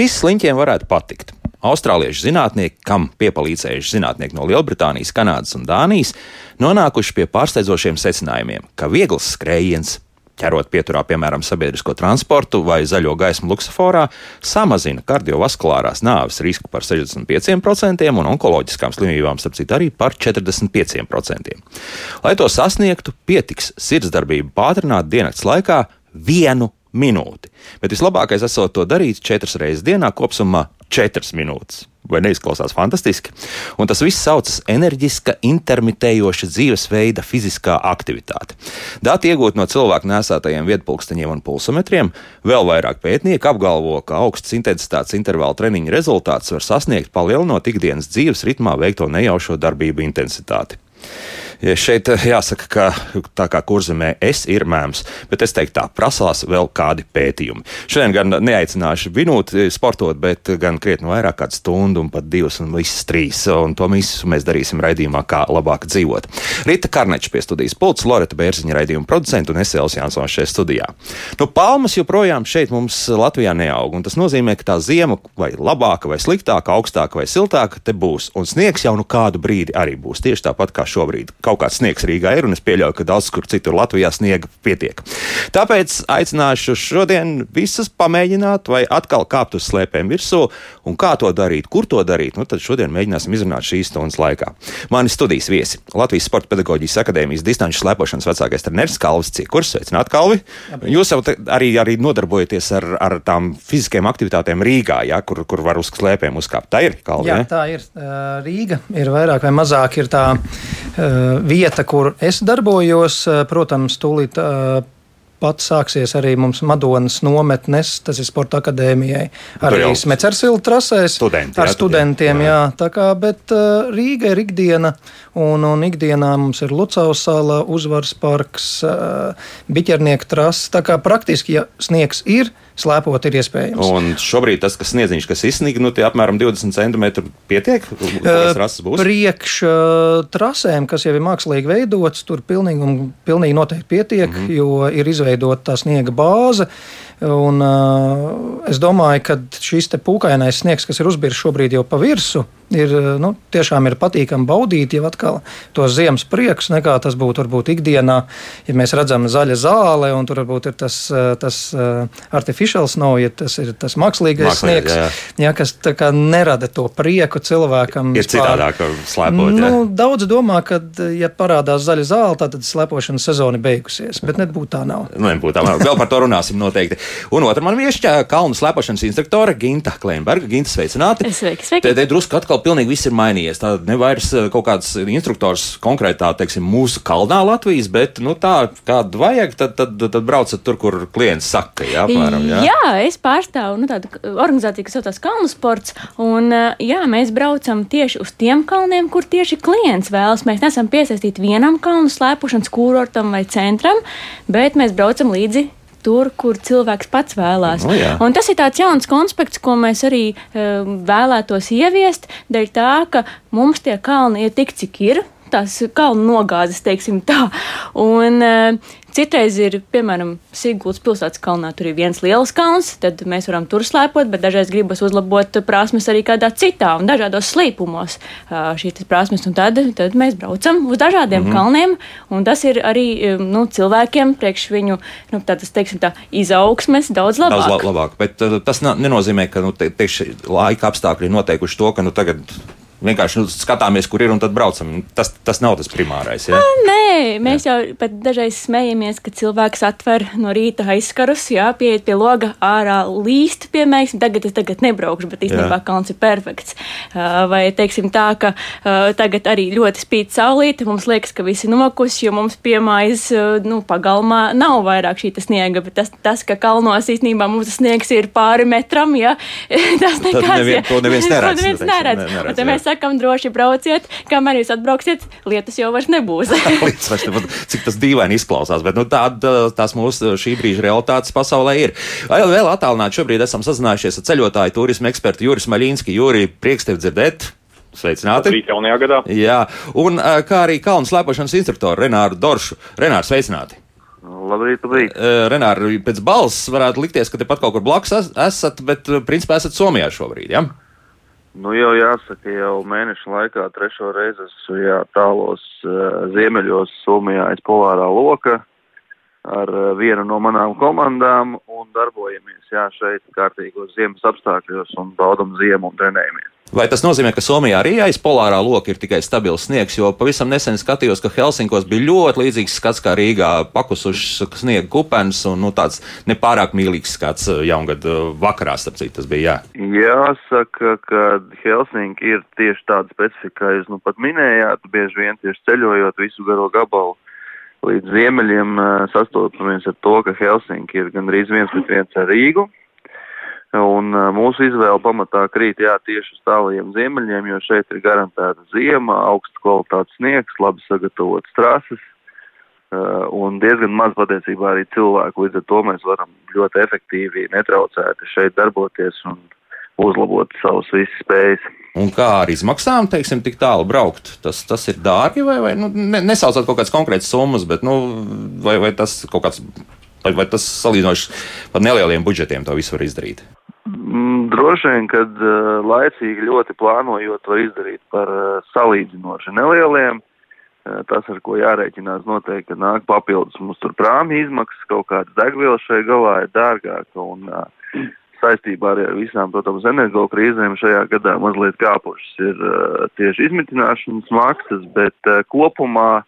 Šis sliņķiem varētu patikt. Austrāliešu zinātnieki, kam piepalīdzējuši zinātnieki no Lielbritānijas, Kanādas un Dānijas, nonākuši pie pārsteidzošiem secinājumiem, ka viegls skrējiens, ķerot pieturā, piemēram, sabiedrisko transportu vai zaļo gaismu luksusforā, samazina kardiovaskulārās nāves risku par 65% un onkoloģiskām slimībām, starp citu, arī par 45%. Lai to sasniegtu, pietiks sirdsdarbību pātrināt diennakts laikā vienu minūti. Bet vislabākais esot to darīt četras reizes dienā, kopumā četras minūtes. Vai neizklausās fantastiski? Un tas viss saucas enerģiska, intermitējoša dzīvesveida fiziskā aktivitāte. Dati iegūti no cilvēku nesātajiem vietpulksteņiem un pulsometriem. Vēl vairāk pētnieki apgalvo, ka augsts intensitātes intervāla treniņa rezultāts var sasniegt palielinot ikdienas dzīves ritmā veikto nejaušo darbību intensitāti. Ja šeit eh, jāsaka, ka tā kā kurzemē es ir mēms, bet es teiktu tā, prasās vēl kādi pētījumi. Šodien gan neaicināšu minūti sportot, bet gan krietni vairāk kādu stundu un pat divas un visas trīs. Un to visu mēs darīsim raidījumā, kā labāk dzīvot. Rīta Karneča pie studijas pults, Loreta Bērziņa raidījuma producenta un Esēls Jansons šeit studijā. Nu, palmas joprojām šeit mums Latvijā neaug, un tas nozīmē, ka tā ziema vai labāka vai sliktāka, augstāka vai siltāka te būs, un sniegs jau nu kādu brīdi arī būs tieši tāpat kā šobrīd kaut kāds sniegs Rīgā ir, un es pieļauju, ka daudz kur citur Latvijā sniega pietiek. Tāpēc aicināšu šodien visus pamēģināt, vai atkal kāpt uz slēpēm virsū, un kā to darīt, kur to darīt. Nu, tad šodien mēģināsim izrunāt šīs stundas laikā. Mani studijas viesi - Latvijas Sporta pedagoģijas akadēmijas distanču slēpošanas vecākais treneris Kalvis Cikurs. Sveicināt, Kalvi! Jūs jau arī, arī nodarbojaties ar, ar tām fiziskajām aktivitātēm Rīgā, ja, kur, kur var uz slēpēm uzkāpt. Tā ir Kalvi. Jā, tā ir. Rīga ir vairāk vai mazāk ir tā vieta, kur es darbojos. Protams, tūlīt pat sāksies arī mums Madonas nometnes, tas ir Sporta akadēmijai, arī Smecersila trasēs studenti, ar jā, studentiem. Jā. Jā, tā kā, bet Rīga ir ikdiena, un, un ikdienā mums ir Lucavas sala, uzvaras parks, biķernieku trases. Tā kā praktiski, ja sniegs ir, slēpot ir iespējams. Un šobrīd tas, kas sniedziņš, kas izsniga, nu tie apmēram 20 centimetri pietiek? Priekš uh, trasēm, kas jau ir mākslīgi veidots, tur pilnīgi, pilnīgi noteikti pietiek, mm -hmm. jo ir izveidota tā sniega bāze. Un, uh, es domāju, ka šis pūkainais sniegs, kas ir uzbīrs šobrīd jau pa virsmu, ir, nu, tiešām ir patīkami baudīt jau atkal to ziemas prieks, nekā tas būtu varbūt ikdienā, ja mēs redzam zaļa zāle un tur varbūt ir tas, tas artificial snow, ja tas ir tas mākslīgais Mākslīgi, sniegs, jā, jā. Jā, kas tā kā nerada to prieku cilvēkam. Ir citādāk slēpot. Nu, jā. daudz domā, ka, ja parādās zaļa zāle, tad slēpošanas sezona beigusies, bet nebūtu tā nav. Nu, nebūtu tā nav. Vēl par to runāsim noteikti. Un otra man viešķā kalnu slēpošanas instruktore Ginta Kleinberga. Ginta, sveicināti! Sveiki, sveiki! Te, te drusku atkal pilnīgi viss ir mainījies. Tā nevairs eh, kaut kāds instruktors konkrētā, teiksim, mūsu kalnā Latvijas, bet, nu, tā, kādu vajag, tad, tad, tad, tad braucat tur, kur klients saka, jā, apmēram, jā. Jā, es pārstāvu, nu, tādu organizāciju, kas saucās Kalnu sports, un, eh, jā, mēs braucam tieši uz tiem kalniem, kur tieši klients vēlas. Mēs nesam piesaistīti vienam kalnu slēpošanas kurortam vai centram, bet mēs braucam līdzi tur, kur cilvēks pats vēlās. No, jā. un tas ir tāds jauns konspekts, ko mēs arī um, vēlētos ieviest, dēļ tā, ka mums tie kalni ir tik, cik ir tās kalnu nogāzes, teiksim tā. Un, uh, Citreiz ir, piemēram, Sigūdas pilsētas kalnā, tur ir viens liels kalns, tad mēs varam tur slēpot, bet dažreiz gribas uzlabot prasmes arī kādā citā un dažādos slīpumos uh, šīs prasmes. Un tad, tad mēs braucam uz dažādiem mm -hmm. kalniem, un tas ir arī um, nu, cilvēkiem, priekš viņu nu, tādas, teiksim, tā, izaugsmes daudz labāk. Daudz labāk, bet tas nenozīmē, ka nu, te, tieši laika apstākļi ir noteikuši to, ka nu, tagad vienkārši nu, skatāmies, kur ir un tad braucam. Tas, tas nav tas primārais. Ja? A, nē, mēs jā. jau pat dažreiz smējamies, ka cilvēks atver no rīta aizskarus, jā, pieiet pie loga, ārā līst, piemēram, tagad es tagad nebraukšu, bet īstenībā kalns ir perfekts. Vai teiksim tā, ka tagad arī ļoti spīd saulīte, mums liekas, ka visi nokusi, jo mums piemājas, nu, pagalmā nav vairāk šī sniega, bet tas, tas ka kalnos īstenībā mums sniegs ir pāri metram, jā, tas nekāds. Nevien, to neviens neredz. To neviens neredz. Ne, neredz, neredz sakam, droši brauciet, kamēr jūs atbrauksiet, lietas jau vairs nebūs. Cik tas dīvaini izklausās, bet nu, tāda tās mūsu šī brīža realitātes pasaulē ir. Vēl, vēl attālināti šobrīd esam sazinājušies ar ceļotāju turismu ekspertu Juris Maļīnski. Juri, prieks tev dzirdēt! Sveicināti! Rīt jaunajā gadā. Jā, un kā arī kalnu slēpošanas instruktoru Renāru Doršu. Renāru, sveicināti! Labrīt, labrīt. Renāri, pēc balss varētu likties, ka tepat kaut kur blakus es, esat, bet principā esat Somijā šobrīd. Ja? Nu, jau jāsaka, jau mēneša laikā trešo reizi esmu jā, tālos uh, ziemeļos Somijā aiz polārā loka ar uh, vienu no manām komandām un darbojamies jā, šeit kārtīgos ziemas apstākļos un baudam ziemu un trenējamies. Vai tas nozīmē, ka Somijā arī aiz polārā loka ir tikai stabils sniegs? Jo pavisam nesen skatījos, ka Helsinkos bija ļoti līdzīgs skats kā Rīgā, pakusušs sniega kupens un nu, tāds nepārāk mīlīgs skats uh, jaungada vakarā, starp citu, tas bija. Jā. Jāsaka, ka Helsinki ir tieši tāda specifika, kā jūs nu pat minējāt, bieži vien tieši ceļojot visu garo gabalu līdz ziemeļiem sastopamies ar to, ka Helsinki ir gandrīz viens pret viens ar Rīgu. Un mūsu izvēle pamatā krīt jā, tieši uz tālajiem ziemeļiem, jo šeit ir garantēta ziema, augsts kvalitātes sniegs, labi sagatavotas trases un diezgan maz patiesībā arī cilvēku. Līdz ar to mēs varam ļoti efektīvi, netraucēti šeit darboties un uzlabot savus visas spējas. Un kā ar izmaksām, teiksim, tik tālu braukt? Tas, tas ir dārgi vai, vai nu, ne, nesaucot kaut kādas konkrētas summas, bet nu, vai, vai tas kaut kāds, vai, vai tas salīdzinoši par nelieliem budžetiem to visu var izdarīt? Mm, droši vien, kad uh, laicīgi ļoti plānojot, var izdarīt par uh, salīdzinoši nelieliem. Uh, tas, ar ko jārēķinās, noteikti, nāk papildus mums tur prāmi izmaksas, kaut kāda degviela šai galā ir dārgāka. Un, uh, saistībā ar visām, protams, energo krīzēm šajā gadā mazliet kāpušas ir uh, tieši izmitināšanas maksas, bet uh, kopumā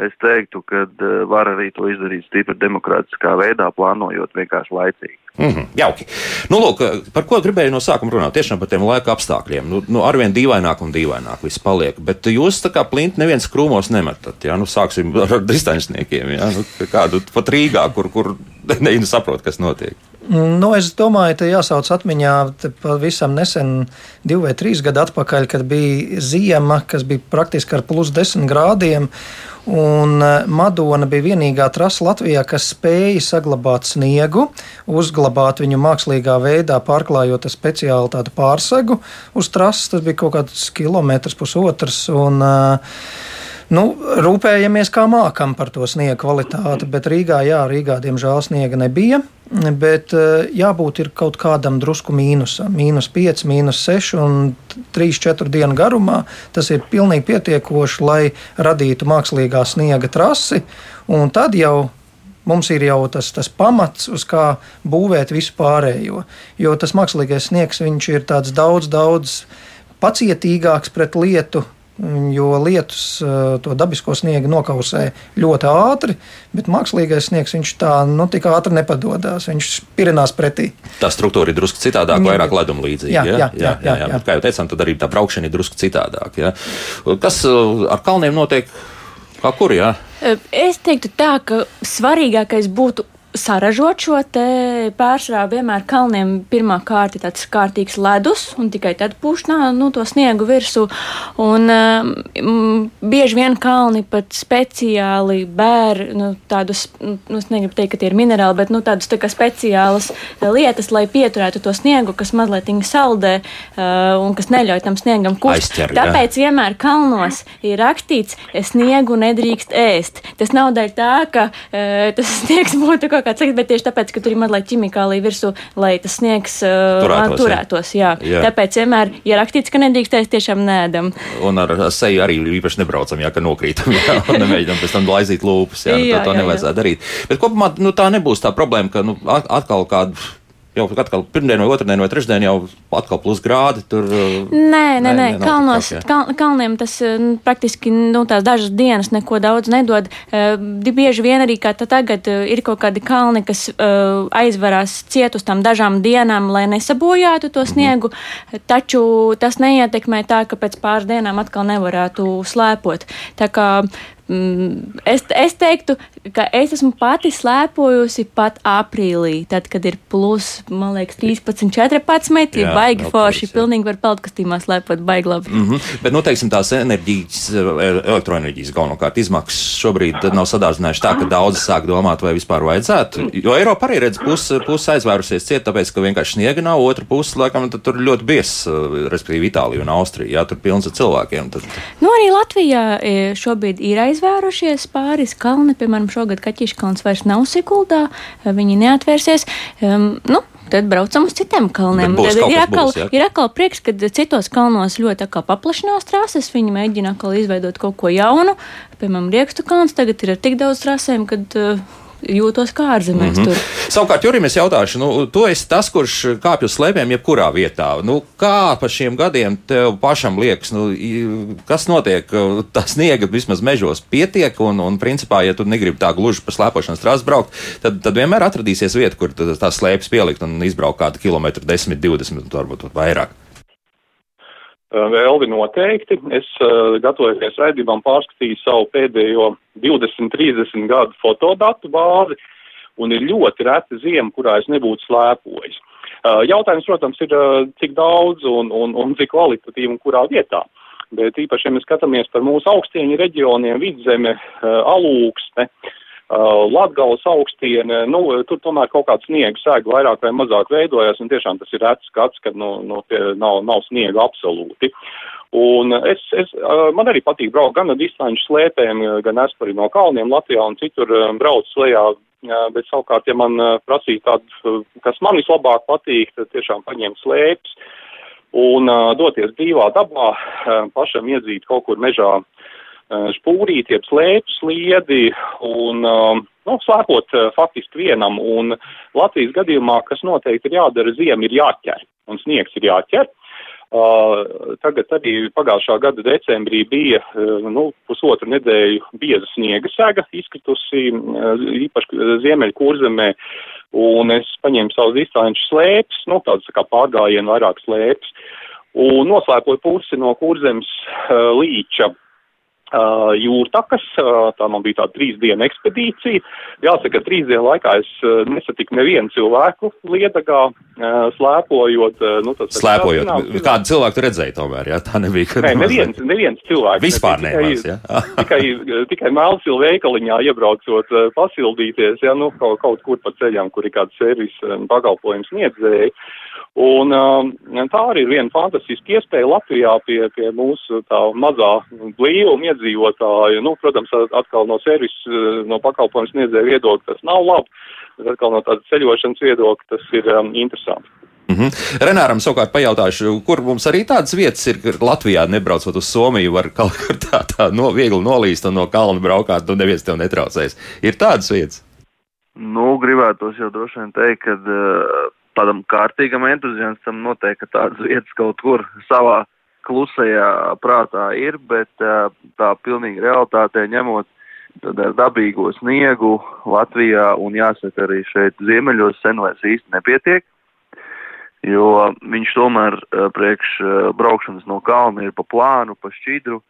es teiktu, ka uh, var arī to izdarīt stipri demokrātiskā veidā, plānojot vienkārši laicīgi. Mm -hmm, jauki. Nu, lūk, par ko gribēju no sākuma runāt? Tiešām par tiem laika apstākļiem. Nu, nu, arvien dīvaināk un dīvaināk viss paliek. Bet jūs tā kā plinti neviens krūmos nemetat. Ja? Nu, sāksim ar distancniekiem. Ja? Nu, kādu pat Rīgā, kur, kur nesaprot, kas notiek. Nu, es domāju, ka jāsauc atmiņā pavisam nesen, divi vai trīs gadi atpakaļ, kad bija ziema, kas bija praktiski ar plus desmit grādiem. Un e, Madona bija vienīgā trasa Latvijā, kas spēja saglabāt sniegu, uzglabāt viņu mākslīgā veidā, pārklājot ar speciālu tādu pārsegu uz trases. Tas bija kaut kāds kilometrs, pusotrs. Un, uh, Nu, rūpējamies, kā mākam par to sniega kvalitāti, bet Rīgā, jā, Rīgā diemžēl sniega nebija. Bet eh, jābūt kaut kādam drusku mīnusam. Mīnus 5, mīnus 6 un 3-4 dienu garumā. Tas ir pilnīgi pietiekoši, lai radītu mākslīgā sniega trasi. Tad jau mums ir jau tas, tas pamats, uz kā būvēt visu pārējo. Jo tas mākslīgais sniegs ir daudz, daudz pacietīgāks pret lietu jo lietus eh, to dabisko sniegu nokausē ļoti ātri, bet mākslīgais sniegs viņš tā nu, tik ātri nepadodas. Viņš pirinās pretī. Tā struktūra ir drusku citādāka, vairāk leduma līdzīga. Jā, jā, jā, jā, jā, jā. Kā jau teicām, tad arī tā braukšana ir drusku citādāka. Ja? Kas eh, ar kalniem notiek? Kā kur? Jā? Es teiktu tā, ka svarīgākais būtu saražot šo pārsvarā vienmēr kalniem pirmā kārta ir tāds kārtīgs ledus, un tikai tad pūšnā nu, to sniegu virsū. Un um, bieži vien kalni pat speciāli bēr nu, tādus, nu, es negribu teikt, ka tie ir minerāli, bet nu, tādus tā kā speciālas lietas, lai pieturētu to sniegu, kas mazliet saldē uh, un kas neļauj tam sniegam kust. Aizķer, Tāpēc jā. vienmēr kalnos ir rakstīts, sniegu nedrīkst ēst. Tas nav dēļ tā, ka uh, tas sniegs būtu kaut kāds slikts, bet tieši tāpēc, ka tur ir mazliet ķimikālija virsū, lai tas sniegs uh, turētos. turētos jā. Jā. Tāpēc vienmēr, ja rakstīts, ka nedrīkstēs, tiešām nēdam. Un ar seju arī īpaši nebraucam, ja nokrītam, jā, un nemēģinām pēc tam laizīt lūpas. Jā, jā, to, to jā, nevajadzētu jā. darīt. Bet kopumā nu, tā nebūs tā problēma, ka nu, atkal kādu jau atkal pirmdien, vai otrdien, vai trešdien jau atkal plus grādi. Tur, uh, nē, nē, nē, nē kalnos, kal, kalniem tas uh, praktiski nu, tās dažas dienas neko daudz nedod. Uh, bieži vien arī kā tagad uh, ir kaut kādi kalni, kas uh, aizvarās ciet uz tām dažām dienām, lai nesabojātu to mhm. sniegu, mm -hmm. taču tas neietekmē tā, ka pēc pāris dienām atkal nevarētu slēpot. Tā kā es, es teiktu, ka es esmu pati slēpojusi pat aprīlī, tad, kad ir plus, man liekas, 13, 14. Jā, baigi forši. Jā. Pilnīgi var peldkastīmā slēpot baigi labi. Mm -hmm. Bet, nu, teiksim, tās enerģijas, elektroenerģijas galvenokārt izmaksas šobrīd nav sadārzinājušas tā, ka daudzi sāk domāt, vai vispār vajadzētu. Jo Eiropa arī redz pusi pus aizvērusies ciet, tāpēc, ka vienkārši sniega nav, otra puse, laikam, tur ļoti bies, respektīvi Itālija un Austrija. Jā, tur pilns ar cilvēkiem. Tad... Nu, arī Latvijā e, šobrīd ir aizvērusies aizvērušies pāris kalni, piemēram, šogad Kaķīša kalns vairs nav Sikuldā, viņi neatvērsies. Um, nu, tad braucam uz citiem kalniem. Tad ir, atkal, būs, jā? ir atkal prieks, ka citos kalnos ļoti paplašinās trases. Viņi mēģina atkal izveidot kaut ko jaunu. Piemēram, Riekstu kalns tagad ir tik daudz trasēm, kad uh, jūtos kā ārzemēs. Mm -hmm. Savukārt, Jurim, es jautāšu, nu, tu esi tas, kurš kāpj uz slēpēm jebkurā vietā. Nu, kā pa šiem gadiem tev pašam liekas, nu, kas notiek? Tā sniega vismaz mežos pietiek, un, un principā, ja tu negribi tā gluži pa slēpošanas trasi braukt, tad, tad vienmēr atradīsies vieta, kur tās slēpes pielikt un izbraukt kādu kilometru, 10, 20, varbūt vairāk. Vēldi noteikti. Es uh, gatavojoties raidījumam pārskatīju savu pēdējo 20, 30 gadu fotodatu bāzi, un ir ļoti reta ziema, kurā es nebūtu slēpojis. Uh, jautājums, protams, ir, uh, cik daudz un, un, un cik kvalitatīvi un kurā vietā. Bet īpaši, ja mēs skatāmies par mūsu augstieņu reģioniem, vidzeme, uh, alūksne, Latgales augstiene, nu, tur tomēr kaut kāds sniega sēga vairāk vai mazāk veidojas, un tiešām tas ir rets skats, kad nu, nu, nav, nav sniega absolūti. Un es, es, man arī patīk braukt gan ar distanču slēpēm, gan es arī no kalniem Latvijā un citur braucu uh, bet savukārt, ja man prasīja tādu, kas man vislabāk patīk, tad tiešām paņemt slēpes un doties brīvā dabā, pašam iedzīt kaut kur mežā spūrīt, jeb slēpes sliedi un nu, slēpot faktiski vienam. Un Latvijas gadījumā, kas noteikti ir jādara, ziema ir jāķer un sniegs ir jāķer. Uh, tagad arī pagājušā gada decembrī bija uh, nu, pusotru nedēļu bieza sniega sega izkritusi uh, īpaši ziemeļu kurzemē, un es paņēmu savus distanču slēpes, nu, tādas tā kā pārgājienu vairāk slēpes, un noslēpoju pusi no kurzemes līča jūrtakas, uh, tā man bija tāda trīs dienu ekspedīcija. Jāsaka, trīs dienu laikā es uh, nesatiku nevienu cilvēku liedagā, slēpojot. Nu, tas, Slēpojot, zinām, zinām. kādu cilvēku tu redzēji tomēr, jā, tā nebija. ka- Nē, neviens, neviens cilvēks. Vispār nemaz, jā. tikai, tikai Melnsilu veikaliņā iebraucot, pasildīties, ja, nu, kaut, kaut kur pa ceļam, kur ir kāds servis um, pakalpojums sniedzēji. Un um, tā arī ir viena fantastiska iespēja Latvijā pie, pie mūsu tā mazā blīvuma iedzīvotāja. Nu, protams, atkal no servis, no pakalpojums sniedzēja viedokļa tas nav labi, bet atkal no tāda ceļošanas viedokļa tas ir um, interesanti. Mm -hmm. Renāram savukārt pajautāšu, kur mums arī tādas vietas ir, kur Latvijā nebraucot uz Somiju, var kaut kur tā, tā no, viegli nolīst un no kalna braukāt, un neviens tev netraucēs. Ir tādas vietas. Nu, gribētos jau droši vien teikt, ka uh, tādam kārtīgam entuziastam noteikti tādas vietas kaut kur savā klusajā prātā ir, bet tā pilnīgi realitātē ņemot, tad ar dabīgo sniegu Latvijā un jāsaka arī šeit ziemeļos sen vairs īsti nepietiek, jo viņš tomēr priekš braukšanas no kalna ir pa plānu, pa šķidru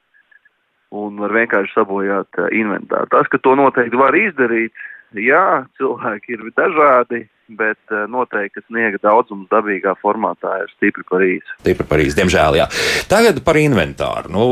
un var vienkārši sabojāt inventāru. Tas, ka to noteikti var izdarīt, jā, cilvēki ir dažādi, bet uh, noteikti sniega daudzums dabīgā formātā ir stipri par īsu. Tīpaši par īstu, diemžēl. Jā. Tagad par inventāru. Nu,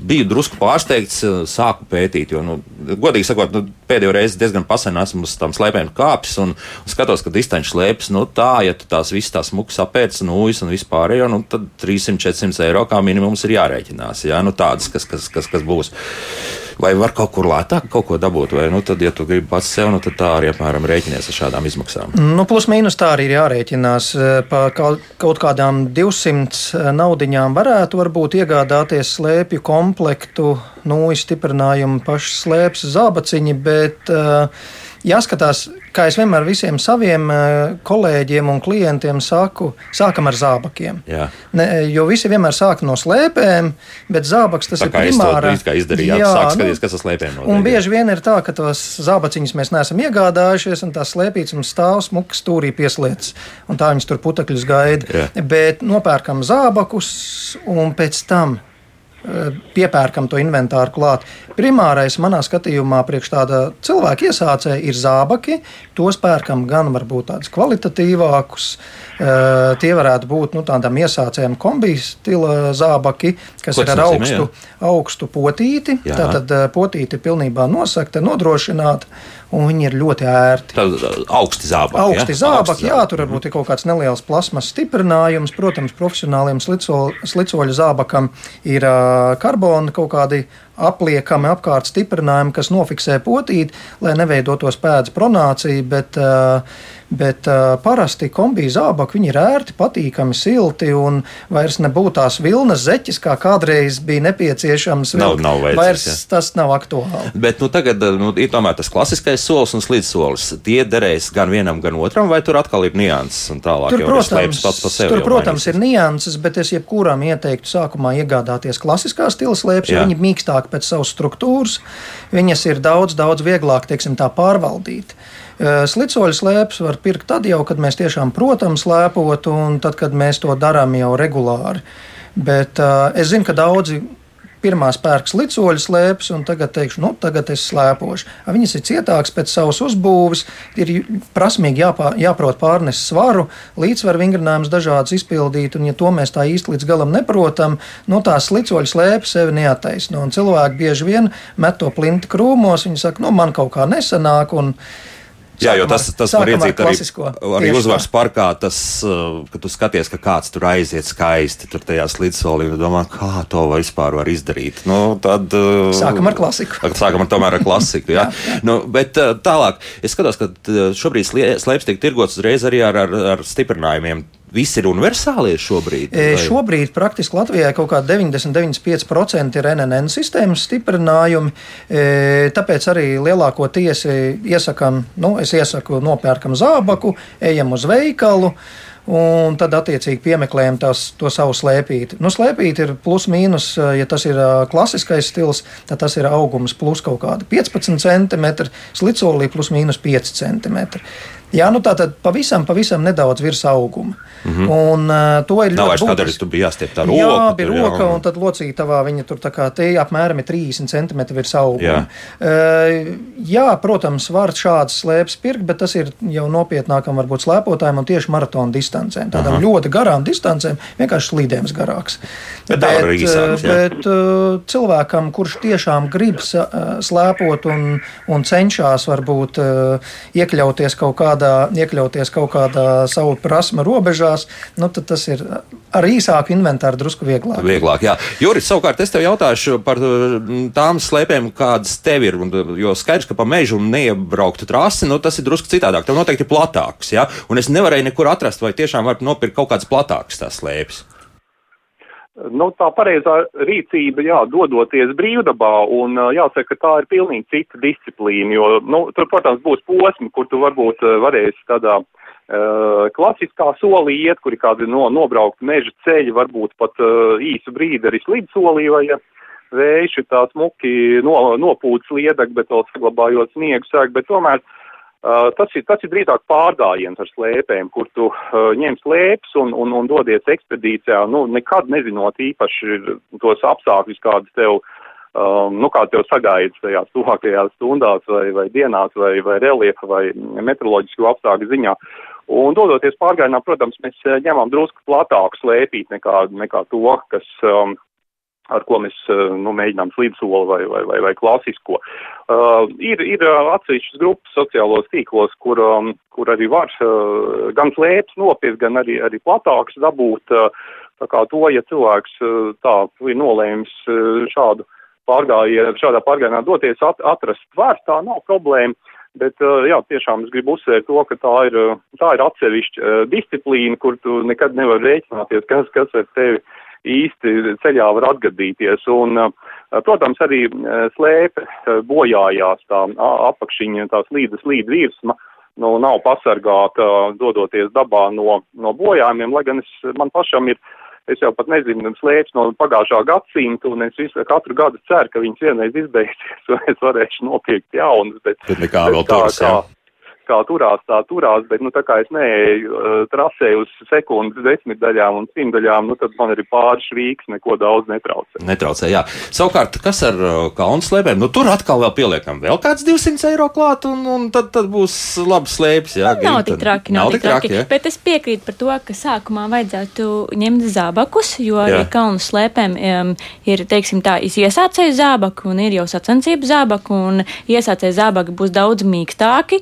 biju drusku pārsteigts, sāku pētīt, jo, nu, godīgi sakot, nu, pēdējo reizi diezgan pasen esmu uz tām slēpēm kāpis un, un skatos, ka distanču slēpes, nu, tā, ja tu tās visas tās mukas apēc, nūjas un vispārējo, nu, tad 300-400 eiro kā minimums ir jārēķinās, jā, nu, tādas, kas, kas, kas, kas būs. Vai var kaut kur lētāk kaut ko dabūt, vai, nu, tad, ja tu gribi pats sev, nu, tad tā arī apmēram rēķinies ar šādām izmaksām. Nu, plus mīnus tā arī ir jārēķinās. Par kaut, kādām 200 naudiņām varētu varbūt iegādāties slēpju komplektu, nu, stiprinājumu, pašu slēpes zābaciņi, bet uh, jāskatās, kā es vienmēr visiem saviem uh, kolēģiem un klientiem saku, sākam ar zābakiem. Jā. Ne, jo visi vienmēr sāk no slēpēm, bet zābaks tas Tā ir primāra. drīz kā izdarīju, jā, sāk skatīties, kas tas slēpēm notiek. Un bieži vien ir tā, ka tos zābaciņus mēs neesam iegādājušies, un tās slēpītas mums stāv smukas stūrī pieslietas, un tā viņas tur putekļus gaida. Jā. Bet nopērkam zābakus, un pēc tam eh, piepērkam to inventāru klāt. Primārais manā skatījumā, priekš tāda cilvēka iesācēja, ir zābaki. Tos pērkam gan varbūt tādus kvalitatīvākus. eh, Tie varētu būt nu, tādam iesācējam kombijas stila zābaki, kas Ko ir ar nozīmē, augstu, augstu potīti. Jā. Tātad eh, potīti ir pilnībā nosakta, nodrošināta, un viņi ir ļoti ērti. Tad uh, augsti zābaki. Augsti ja? zābaki, jā, tur Mhm. varbūt ir kaut kāds neliels plasmas stiprinājums. Protams, profesionāliem slico, slicoļu zābakam ir karbona kaut kādi apliekami apkārt stiprinājumi, kas nofiksē potīti, lai neveidotos pēdas pronācija, bet uh, Bet uh, parasti kombīzi zābaki ir ērti, patīkami, silti un vairs nebūtu tās vilnas zeķis, kā kādreiz bija nepieciešams. Nav, nav veicis, vairs ja. tas nav aktuāli. Bet nu, tagad nu, ir tomēr tas klasiskais solis un slīdsolis. Tie derēs gan vienam, gan otram, vai tur atkal ir nianses un tālāk? Tur, protams, pats par sevi tur, protams ir nianses, bet es jebkuram ieteiktu sākumā iegādāties klasiskā stila slēpes, jo viņi ir mīkstāki pēc savas struktūras. Viņas ir daudz, daudz vieglāk, teiksim, pārvaldīt. Eh, slicoļu slēpes var pirkt tad jau, kad mēs tiešām protam slēpot, un tad, kad mēs to darām jau regulāri. Bet uh, es zinu, ka daudzi pirmās pērks licoļu slēpes, un tagad teikšu, nu, tagad es slēpošu. Viņas ir cietākas pēc savas uzbūves, ir prasmīgi jāpā, jāprot pārnest svaru, līdzsvaru vingrinājumus dažādas izpildīt, un ja to mēs tā īsti līdz galam neprotam, nu, tās licoļu slēpes sevi neataisno. Cilvēki bieži vien met to plinti krūmos, viņi saka, nu, man kaut kā nesanāk, un Jā, jo tas, tas var iedzīt arī, arī uzvaras parkā, tas, ka tu skaties, ka kāds tur aiziet skaisti, tur tajā slīdsolī, un domā, kā to vispār var izdarīt. Nu, tad, sākam ar klasiku. Sākam ar tomēr ar klasiku, jā. jā, jā. Nu, bet tālāk, es skatos, ka šobrīd slēpes tiek tirgots uzreiz arī ar, ar, ar stiprinājumiem Viss ir universāli šobrīd? E, vai? Šobrīd praktiski Latvijā kaut kāda 99,5% ir NNN sistēmas stiprinājumi. E, tāpēc arī lielākoties iesakām, nu, es iesaku nopērkam zābaku, ejam uz veikalu. Un tad, attiecīgi, piemeklējam tās, to savu slēpīti. Nu, slēpīti ir plus mīnus, ja tas ir klasiskais stils, tad tas ir augums plus kaut kāda 15 cm, slicolī plus mīnus 5 cm. Jā, nu tā tad pavisam, pavisam nedaudz virs auguma. Mm -hmm. Un uh, to ir Nav ļoti grūti. Kādreiz tur bija jāstiep tā roka. Jā, bija tur, roka, jā. un tad locītavā viņa tur tā kā te apmēram ir 30 cm virs auguma. Jā. Uh, jā, protams, var šādas slēpes pirkt, bet tas ir jau nopietnākam varbūt slēpotājiem un tieši maratona distancēm. Tādām Aha. ļoti garām distancēm, vienkārši slīdējums garāks. Bet, bet, īsāks, bet uh, cilvēkam, kurš tiešām grib slēpot un, un cenšas varbūt uh, iekļauties kaut kādā kādā, iekļauties kaut kādā savu prasmu robežās, nu, tad tas ir ar īsāku inventāru drusku vieglāk. Vieglāk, jā. Juris, savukārt es tev jautāšu par mm, tām slēpēm, kādas tev ir. Jo skaidrs, ka pa mežu neiebrauktu trasi, nu, tas ir drusku citādāk. Tev noteikti platāks, jā. Un es nevarēju nekur atrast, vai tiešām var nopirkt kaut kādas platākas tās slēpes. Nu, tā pareizā rīcība, jā, dodoties brīvdabā, un jāsaka, ka tā ir pilnīgi cita disciplīna, jo, nu, tur, protams, būs posmi, kur tu varbūt varēsi tādā uh, klasiskā solī iet, kur ir kādi no, nobraukti meža ceļi, varbūt pat uh, īsu brīdi arī slidsolī, vai ja vējš ir tā smuki no, nopūts liedek, bet vēl saglabājot sniegu sēk, bet tomēr uh, Uh, tas, ir, tas ir drīzāk pārgājiens ar slēpēm, kur tu uh, ņem slēpes un, un, un dodies ekspedīcijā, nu, nekad nezinot īpaši tos apstākļus, kādas tev, um, nu, kā tev sagaidas tajās tuvākajās stundās vai, vai dienās vai, vai reliefa vai meteoroloģisku apstākļu ziņā. Un dodoties pārgājienā, protams, mēs ņemam drusku platāku slēpīt nekā, nekā to, kas, um, ar ko mēs eh, nu, mēģinām slīdsoli vai, vai, vai, vai klasisko. Uh, ir ir eh, atsevišķas grupas sociālos tīklos, kur, um, kur arī var uh, gan slēpes nopirkt, gan arī, arī platāks dabūt. Uh, tā kā to, ja cilvēks uh, tā ir nolēmis uh, šādu pārgājienu, šādā pārgājienā doties at, atrast tvērs, tā nav problēma. Bet, jā, tiešām es gribu uzsvērt to, ka tā ir, tā ir atsevišķa disciplīna, kur tu nekad nevari rēķināties, kas, kas ar tevi uh, īsti ceļā var atgadīties. Un, eh, protams, arī eh, slēpe eh, bojājās tā apakšiņa, tās līdas līda virsma. Nu, nav pasargāta dodoties dabā no, no bojājumiem, lai gan es, man pašam ir, es jau pat nezinu, slēpes no pagājušā gadsimta, un es visu, katru gadu ceru, ka viņas vienreiz izbeigsies, un es varēšu nopirkt jaunas. Bet, bet nekā vēl turas, jā. Kā, turās, tā turās, bet, nu, tā kā es neeju uh, trasē uz sekundes desmitdaļām un simtdaļām, nu, tad man arī pāris rīks neko daudz netraucē. Netraucē, jā. Savukārt, kas ar uh, kalnu slēpēm? Nu, tur atkal vēl pieliekam vēl kāds 200 eiro klāt, un, un tad, tad būs labs slēpes, jā. Nu, nav tik traki, nav, nav tik traki, traki bet es piekrītu par to, ka sākumā vajadzētu ņemt zābakus, jo jā. arī kalnu slēpēm um, ir, teiksim tā, iesācēju zābaku un ir jau sacensību zābaku, un iesācēju zābaki būs daudz mīkstāki,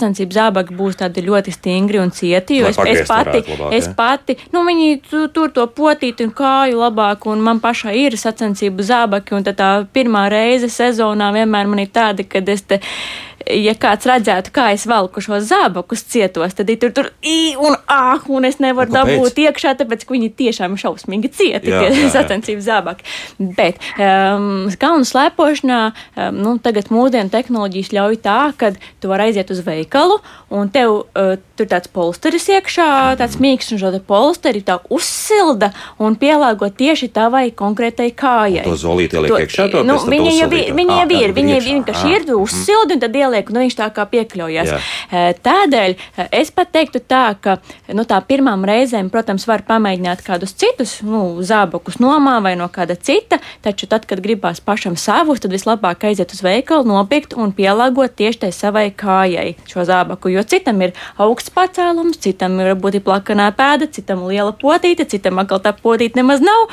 sacensību zābaki būs tādi ļoti stingri un cieti, jo Lai es, es pati, labāk, es pati, nu, viņi tu, tur to potīti un kāju labāk, un man pašai ir sacensību zābaki, un tā pirmā reize sezonā vienmēr man ir tāda, kad es te ja kāds redzētu, kā es velku šos zābakus cietos, tad ir tur, tur i un ah, un es nevaru dabūt iekšā, tāpēc, ka viņi tiešām šausmīgi cieti, tie sacensību zābaki. Bet um, kalnu slēpošanā, um, nu, tagad mūsdienu tehnoloģijas ļauj tā, ka tu vari aiziet uz veikalu, un tev uh, tur tāds polsteris iekšā, tāds mīksts, un šo te polsteri tā uzsilda un pielāgo tieši tavai konkrētai kājai. Un to zolīti ieliek iekšā, to nu, viņa jau, viņa jau ir, viņa vienkārši ir, tu uzsildi, un tad ieliek paliek, nu viņš tā kā piekļaujas. Jā. Tādēļ es pat teiktu tā, ka nu, tā pirmām reizēm, protams, var pamēģināt kādus citus nu, zābakus nomā vai no kāda cita, taču tad, kad gribās pašam savus, tad vislabāk aiziet uz veikalu, nopirkt un pielāgot tieši tai savai kājai šo zābaku, jo citam ir augsts pacēlums, citam ir varbūt plakanā pēda, citam liela potīte, citam atkal tā potīte nemaz nav.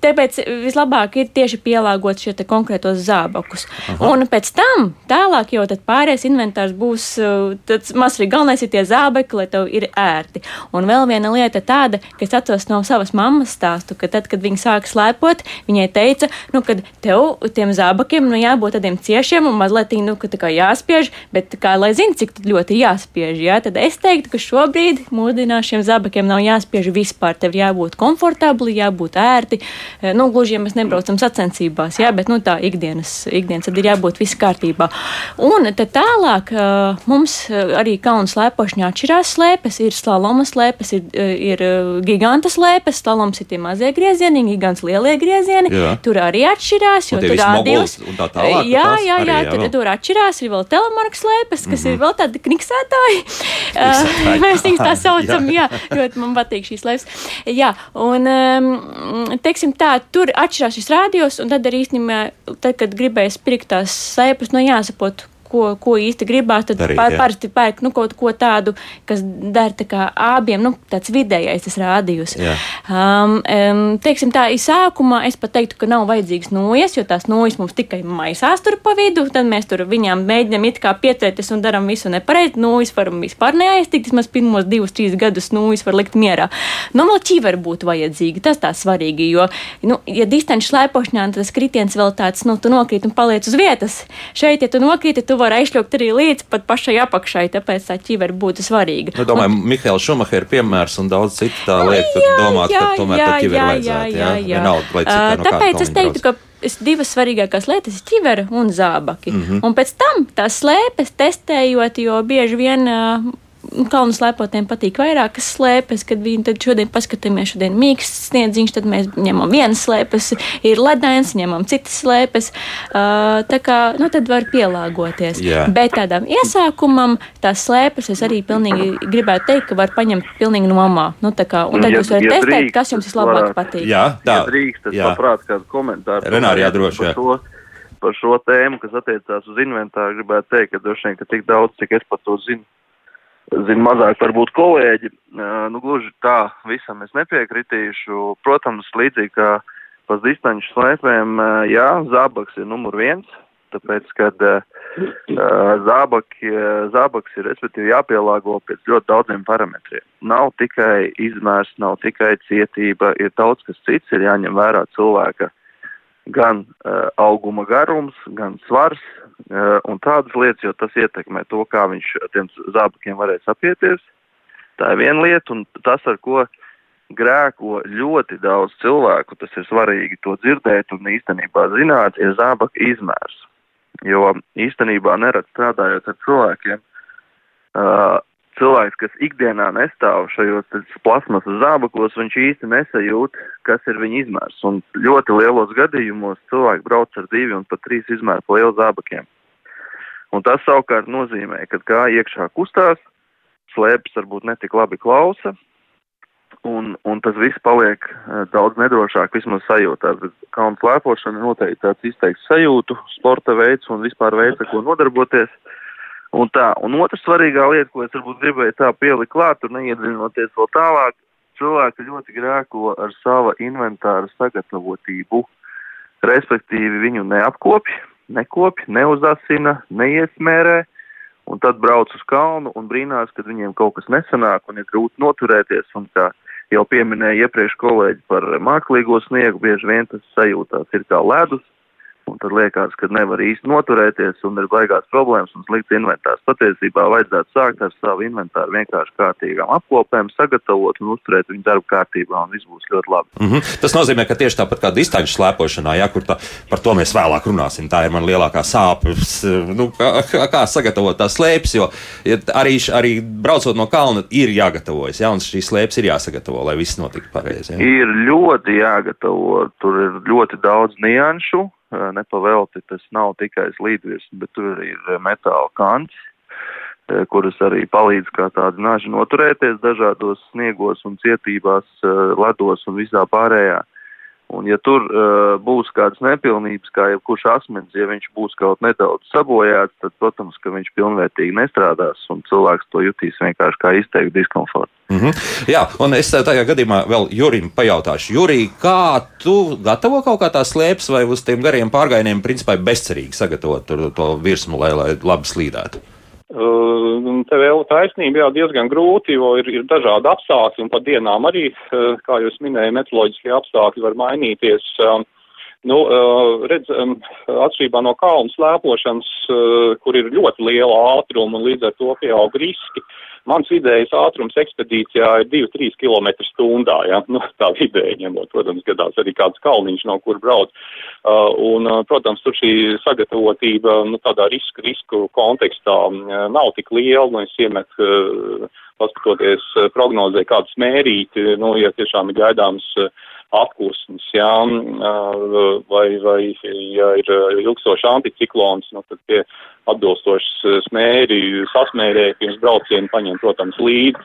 Tāpēc vislabāk ir tieši pielāgot šie konkrētos zābakus. Aha. Un pēc tam tālāk jau tad pārējais inventārs būs, uh, tad maz arī galvenais ir tie zābekļi, lai tev ir ērti. Un vēl viena lieta tāda, ka es atceros no savas mammas stāstu, ka tad, kad viņa sāka slēpot, viņai teica, nu, ka tev tiem zābakiem nu, jābūt tādiem ciešiem un mazliet nu, jāspiež, bet kā lai zina, cik ļoti jāspiež. Jā? Tad es teiktu, ka šobrīd mūsdienās šiem zābakiem nav jāspiež vispār. Tev jābūt komfortabli, jābūt ērti. Eh, nu, gluži, ja mēs nebraucam sacensībās, jā, bet nu, tā ikdienas, ikdienas tad ir jābūt viss kārtībā. Un Un tad tālāk mums arī kalnu slēpošanā atšķirās slēpes. Ir slaloma slēpes, ir, ir giganta slēpes, slaloms ir tie mazie griezieni, gigants lielie griezieni. Jā. Tur arī atšķirās. Jo tur rādījums. Tā tālāk, jā, jā, jā, jā, tur, tur atšķirās. Ir vēl telemarka slēpes, kas mm -hmm. ir mhm. vēl tādi kniksētāji. Mēs viņus tā saucam, jā, ļoti man patīk šīs slēpes. Jā, un, teiksim tā, tur atšķirās šis rādījums, un tad arī īstenībā, tad, kad gribēju pirkt tās slēpes, nu jāsaprot, ko, ko īsti gribās, tad Darīt, par, parasti pērk nu, kaut ko tādu, kas der tā kā abiem, nu, tāds vidējais tas rādījus. Um, um, teiksim tā, sākumā es pat teiktu, ka nav vajadzīgs nojas, jo tās nojas mums tikai maisās tur pa vidu, tad mēs tur viņām mēģinam it kā pieturēties un darām visu nepareizi. Nojas varam vispār neaiztikt, vismaz pirmos divus, trīs gadus nojas var likt mierā. Nu, vēl ķīveri būtu vajadzīgi, tas tā svarīgi, jo, nu, ja distanču slēpošanā, tad tas kritiens vēl tāds, nu, tu nokrīt un paliec uz vietas. Šeit, ja tu nokrīti, tu var aizšļaukt arī līdz pat pašai apakšai, tāpēc tā ķivera būtu svarīga. Nu, domāju, un... Mihails Šumacher piemērs un daudz citu tā lietu, tad domāt, jā, ka tomēr jā, tā ķivera vajadzētu, jā, jā, jā. Vienalga, lai cik tā no Tāpēc es teiktu, ka divas svarīgākās lietas ir ķivera un zābaki. Mm -hmm. Un pēc tam tās slēpes testējot, jo bieži vien uh, kalnu slēpotiem patīk vairākas slēpes, kad viņi tad šodien paskatāmies, šodien mīksts sniedziņš, tad mēs ņemam vienas slēpes, ir ledains, ņemam citas slēpes. Uh, tā kā, nu, tad var pielāgoties. Jā. Bet tādam iesākumam tās slēpes es arī pilnīgi gribētu teikt, ka var paņemt pilnīgi nomā. Nu, tā kā, un tad ja, jūs varat ja testēt, drīkst, kas jums vislabāk patīk. Jā, tā. Ja drīkst, es jā. labprāt kādu komentāru. Renāri, jādroši, jā. Šo, par šo tēmu, kas attiecās uz inventāru, gribētu teikt, ka droši vien, ka tik daudz, cik es par to zinu, zinu, mazāk varbūt kolēģi. Nu, gluži tā visam es nepiekritīšu. Protams, līdzīgi kā pa distanču slēpēm, jā, zābaks ir numur viens, tāpēc, kad zābaki, zābaks ir, respektīvi, jāpielāgo pēc ļoti daudziem parametriem. Nav tikai izmērs, nav tikai cietība, ir daudz kas cits, ir jāņem vērā cilvēka gan uh, auguma garums, gan svars, un tādas lietas, jo tas ietekmē to, kā viņš tiem zābakiem varēs apieties. Tā ir viena lieta, un tas, ar ko grēko ļoti daudz cilvēku, tas ir svarīgi to dzirdēt un īstenībā zināt, ir zābaka izmērs. Jo īstenībā nerad strādājot ar cilvēkiem, uh, cilvēks, kas ikdienā nestāv šajos plasmasas zābakos, viņš īsti nesajūt, kas ir viņa izmērs. Un ļoti lielos gadījumos cilvēki brauc ar divi un pat trīs izmēru lielu zābakiem. Un tas savukārt nozīmē, ka kā iekšā kustās, slēpes varbūt netik labi klausa, un, un tas viss paliek uh, daudz nedrošāk, vismaz sajūtā. Kalnu slēpošana noteikti tāds izteikts sajūtu, sporta veids un vispār veids, ar ko nodarboties. Uh, Un tā, un otra svarīgā lieta, ko es varbūt gribēju tā pielikt klāt, tur neiedzinoties vēl tālāk, cilvēki ļoti grēko ar sava inventāra sagatavotību, respektīvi viņu neapkopj, nekopj, neuzasina, neiesmērē, un tad brauc uz kalnu un brīnās, kad viņiem kaut kas nesanāk un ir grūti noturēties, un kā jau pieminēja iepriekš kolēģi par mākslīgo sniegu, bieži vien tas sajūtās ir kā ledus, un tad liekas, ka nevar īsti noturēties un ir baigās problēmas un slikts inventārs. Patiesībā vajadzētu sākt ar savu inventāru vienkārši kārtīgām apkopēm, sagatavot un uzturēt viņu darbu kārtībā, un viss būs ļoti labi. Mm -hmm. Tas nozīmē, ka tieši tāpat kā distanču slēpošanā, ja, kur tā, par to mēs vēlāk runāsim, tā ir man lielākā sāpes, nu, kā, kā sagatavot tās slēpes, jo ja arī, arī braucot no kalna ir jāgatavojas, ja, un šīs slēpes ir jāsagatavo, lai viss notiktu pareizi. Ja. Ir ļoti jāgatavo, tur ir ļoti daudz nianšu, nepavelti tas nav tikai slīdvirs, bet tur ir metāla kants, kuras arī palīdz kā tādi naži noturēties dažādos sniegos un cietībās, ledos un visā pārējā. Un ja tur uh, būs kādas nepilnības, kā jebkurš asmens, ja viņš būs kaut nedaudz sabojāts, tad, protams, ka viņš pilnvērtīgi nestrādās un cilvēks to jutīs vienkārši kā izteikti diskomfortu. Mm -hmm. Jā, un es tajā gadījumā vēl Jurim pajautāšu, Jurī, kā tu gatavo kaut kā tās slēpes vai uz tiem gariem pārgājieniem, principā bezcerīgi sagatavot to virsmu, lai, lai labi slīdētu? Uh, te vēl taisnība jā, diezgan grūti, jo ir, ir dažādi apstākļi, un pa dienām arī, uh, kā jūs minējāt, meteoroloģiskie apstākļi var mainīties. Um, nu, uh, redz, um, atšķirībā no kalnu slēpošanas, kur ir ļoti liela ātruma un līdz ar to pieaug riski, Mans vidējais ātrums ekspedīcijā ir 2-3 km stundā, ja? nu, tā vidēji ņemot, protams, gadās arī kāds kalniņš, no kur brauc. Uh, un, uh, protams, tur šī sagatavotība, nu, tādā risku, risku kontekstā uh, nav tik liela, nu, es iemetu, uh, paskatoties uh, prognozē kādu smērīti, nu, ja tiešām ir gaidāms uh, apkūsnes, jā, vai, vai, ja ir ilgstošs anticiklons, nu, tad tie atbilstoši smēri sasmērēja pirms brauciena paņem, protams, līdzi,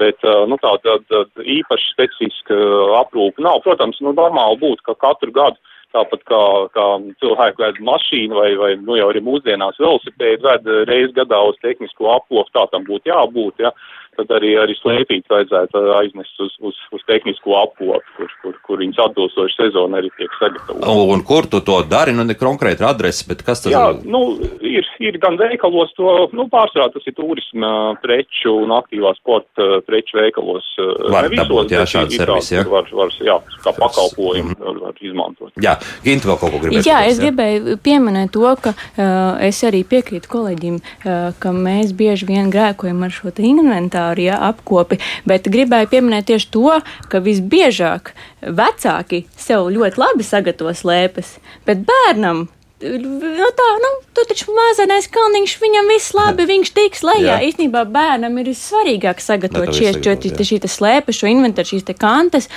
bet, nu, tā, tā īpaši specifiska aprūpa nav. Protams, nu, normāli būtu, ka katru gadu tāpat kā, kā cilvēku ved mašīnu vai, vai nu jau arī mūsdienās velosipēdu ved reizi gadā uz tehnisko aplopu, tā tam būtu jābūt, ja tad arī, arī slēpīt vajadzētu aiznest uz, uz, uz tehnisko apkopu, kur, kur, kur viņas atbilstoši sezona arī tiek sagatavota. Un, un kur tu to dari? Nu, ne konkrēti adresi, bet kas tas Jā, ir? Nu, ir, ir gan veikalos, to, nu, pārsvarā tas ir turisma preču un aktīvā sporta preču veikalos. Var visos, dabūt, jā, šāds servis, jā. Var, var, jā, kā pakalpojumu mm. var, var izmantot. Jā, Ginta vēl kaut ko gribēja. Jā, es gribēju pieminēt to, ka uh, es arī piekrītu kolēģim, uh, ka mēs bieži vien grēkojam ar šo inventāru inventāru, ja, apkopi, bet gribēju pieminēt tieši to, ka visbiežāk vecāki sev ļoti labi sagatavo slēpes, bet bērnam nu, tā, nu, tu taču mazais kalniņš, viņam viss labi, viņš tiks lejā. Jā. Īstenībā bērnam ir svarīgāk sagatavot šīs šī slēpes, šo inventāru, šīs te kantes,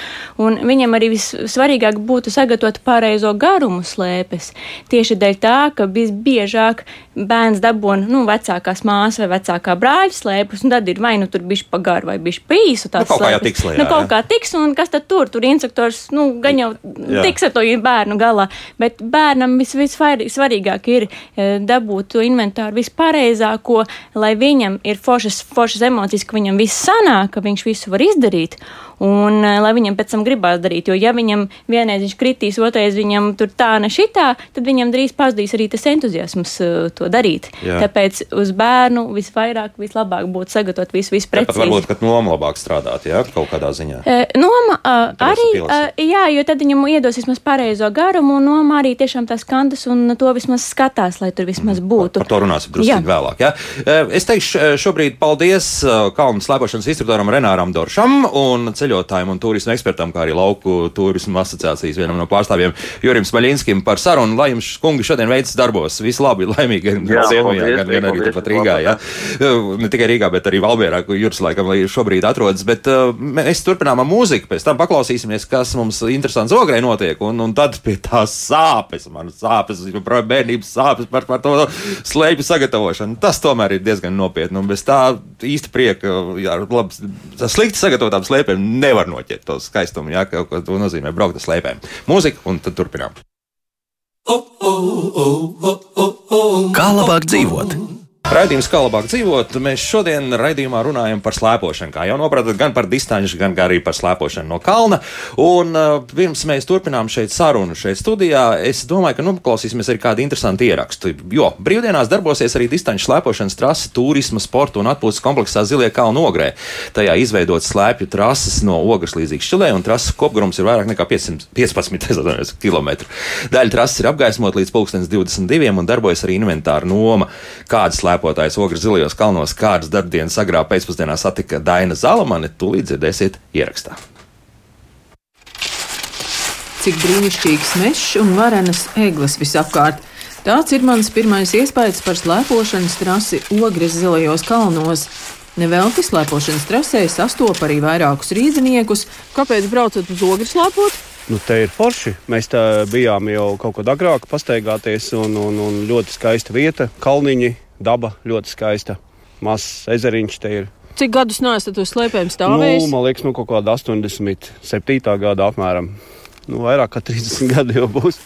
un viņam arī vissvarīgāk būtu sagatavot pareizo garumu slēpes. Tieši dēļ tā, ka visbiežāk bērns dabūna nu, vecākās māsas vai vecākā brāļa slēpes, un tad ir vai nu tur bišķi pa garu vai bišķi pa īsu. Nu, kaut slēpes. kā jau tiks lejā. Nu, kaut kā tiks, un kas tad tur? Tur instruktors, nu, gan jau jā. tiks ar to bērnu galā, bet bērnam vis, visvarīgāk ir e, dabūt to inventāru vispareizāko, lai viņam ir foršas, foršas emocijas, ka viņam viss sanāk, ka viņš visu var izdarīt un uh, lai viņam pēc tam gribās darīt. Jo, ja viņam vienreiz viņš kritīs, otrais viņam tur tā ne šitā, tad viņam drīz pazudīs arī tas entuziasms uh, to darīt. Jā. Tāpēc uz bērnu visvairāk, vislabāk būtu sagatavot visu, visu precīzi. Tāpat varbūt, ka noma labāk strādāt, jā, kaut kādā ziņā. Uh, noma uh, arī, uh, jā, jo tad viņam iedos vismaz pareizo garumu, un noma arī tiešām tās kantas un to vismaz skatās, lai tur vismaz mhm. būtu. Par to runāsim drusku vēlāk. Jā. Es teikšu šobrīd paldies kalnu slēpošanas instruktoram Renāram Doršam un ceļotājiem un turismu ekspertam, kā arī lauku turismu asociācijas vienam no pārstāvjiem Jurim Smaļinskim par sarunu. Lai jums, kungi, šodien veids darbos. Visu labi, laimīgi, gan Ziemujā, gan, gan arī turpat Rīgā. Jā. Ne tikai Rīgā, bet arī Valmierā, kur Juris laikam šobrīd atrodas. Bet uh, mēs turpinām ar mūziku, pēc tam paklausīsimies, kas mums interesants ogrē notiek, un, un tad pie tās sāpes, man sāpes, bērnības sāpes par, par to slēpju sagatavošanu. Tas tomēr ir diezgan nopietni, un bez tā īsta prieka, jā, labi, slikti sagatavotām slēpēm nevar noķert to skaistumu, jā, kaut ko to nozīmē braukt ar slēpēm. Mūzika, un tad turpinām. Kā labāk dzīvot? Raidījums kā labāk dzīvot. Mēs šodien raidījumā runājam par slēpošanu. Kā jau nopratat, gan par distanci, gan arī par slēpošanu no kalna. Un uh, pirms mēs turpinām šeit sarunu šeit studijā, es domāju, ka noklausīsimies arī kādu interesantu ierakstu. Jo brīvdienās darbosies arī distanci slēpošanas trase turisma, sporta un atpūtas kompleksā Zilie kalnu ogrē. Tajā izveidot slēpju trases no ogres līdz šķilē, un trases kopgrums ir vairāk nekā 515 km. Daļa trases ir apgaismot līdz 2022 un darbojas arī inventāra noma. Kādas slēpotājs Ogres zilajos kalnos kādas darbdienas agrā pēcpusdienā satika Daina Zalamane, tūlīt dzirdēsiet ierakstā. Cik brīnišķīgs mežs un varenas eglis visapkārt. Tāds ir mans pirmais iespējas par slēpošanas trasi Ogres zilajos kalnos. Nevelti slēpošanas trasē sastop arī vairākus rīzniekus. Kāpēc braucat uz ogres slēpot? Nu, te ir forši. Mēs tā bijām jau kaut kad agrāk pastaigāties, un, un, un ļoti skaista vieta, kalniņi, daba ļoti skaista. Mazs ezeriņš te ir. Cik gadus neesat uz slēpēm stāvējis? Nu, man liekas, nu, kaut kāda 87. gada apmēram. Nu, vairāk kā 30 gadi jau būs.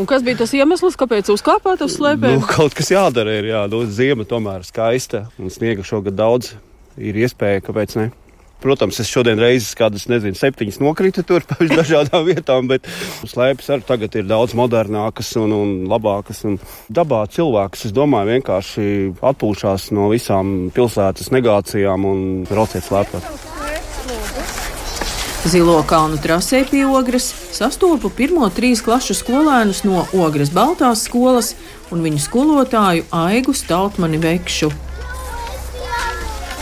Un kas bija tas iemesls, kāpēc uzkāpāt uz slēpēm? Nu, kaut kas jādara ir, jā. Nu, ziema tomēr skaista un sniega šogad daudz. Ir iespēja, kāpēc ne? Protams, es šodien reizes kādas, nezinu, septiņas nokritu tur pa dažādām vietām, bet slēpes arī tagad ir daudz modernākas un, un labākas. Un dabā cilvēks, es domāju, vienkārši atpūšās no visām pilsētas negācijām un brauciet slēpot. Zilo kalnu trasē pie Ogres sastopu pirmo trīs klašu skolēnus no Ogres Baltās skolas un viņu skolotāju Aigu Staltmani Vekšu.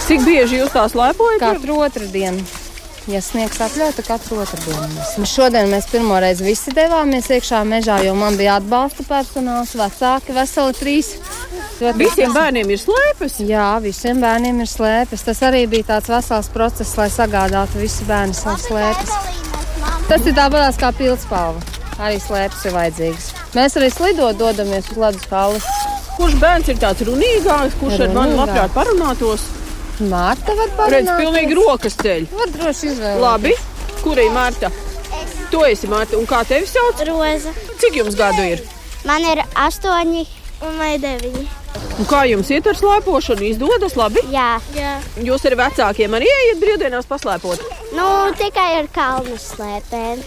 Cik bieži jūs tā slēpojat? Katru otrdienu. Ja sniegs atļauj, tad katru otrdienu. Mēs šodien mēs pirmo reizi visi devāmies iekšā mežā, jo man bija atbalsta personāls, vecāki, veseli trīs. Visiem bērniem ir slēpes? Jā, visiem bērniem ir slēpes. Tas arī bija tāds vesels process, lai sagādātu visi bērni savas slēpes. Tas ir tāpat kā pildspalva. Arī slēpes ir vajadzīgas. Mēs arī slidot dodamies uz ledus kalnu. Kurš bērns ir tāds runīgāks, kurš ar mani labprāt parunātos? Mārta var parunāt. Redz, pilnīgi rokas ceļ. Var droši izvēlēties. Labi, kur ir Mārta? Tu esi Mārta, un kā tevi sauc? Roza. Cik jums gadu ir? Man ir astoņi un ir deviņi. Un kā jums iet ar slēpošanu? Izdodas labi? Jā, jā. Jūs ar vecākiem arī iet brīvdienās paslēpot? Nu, tikai ar kalnu slēpēm.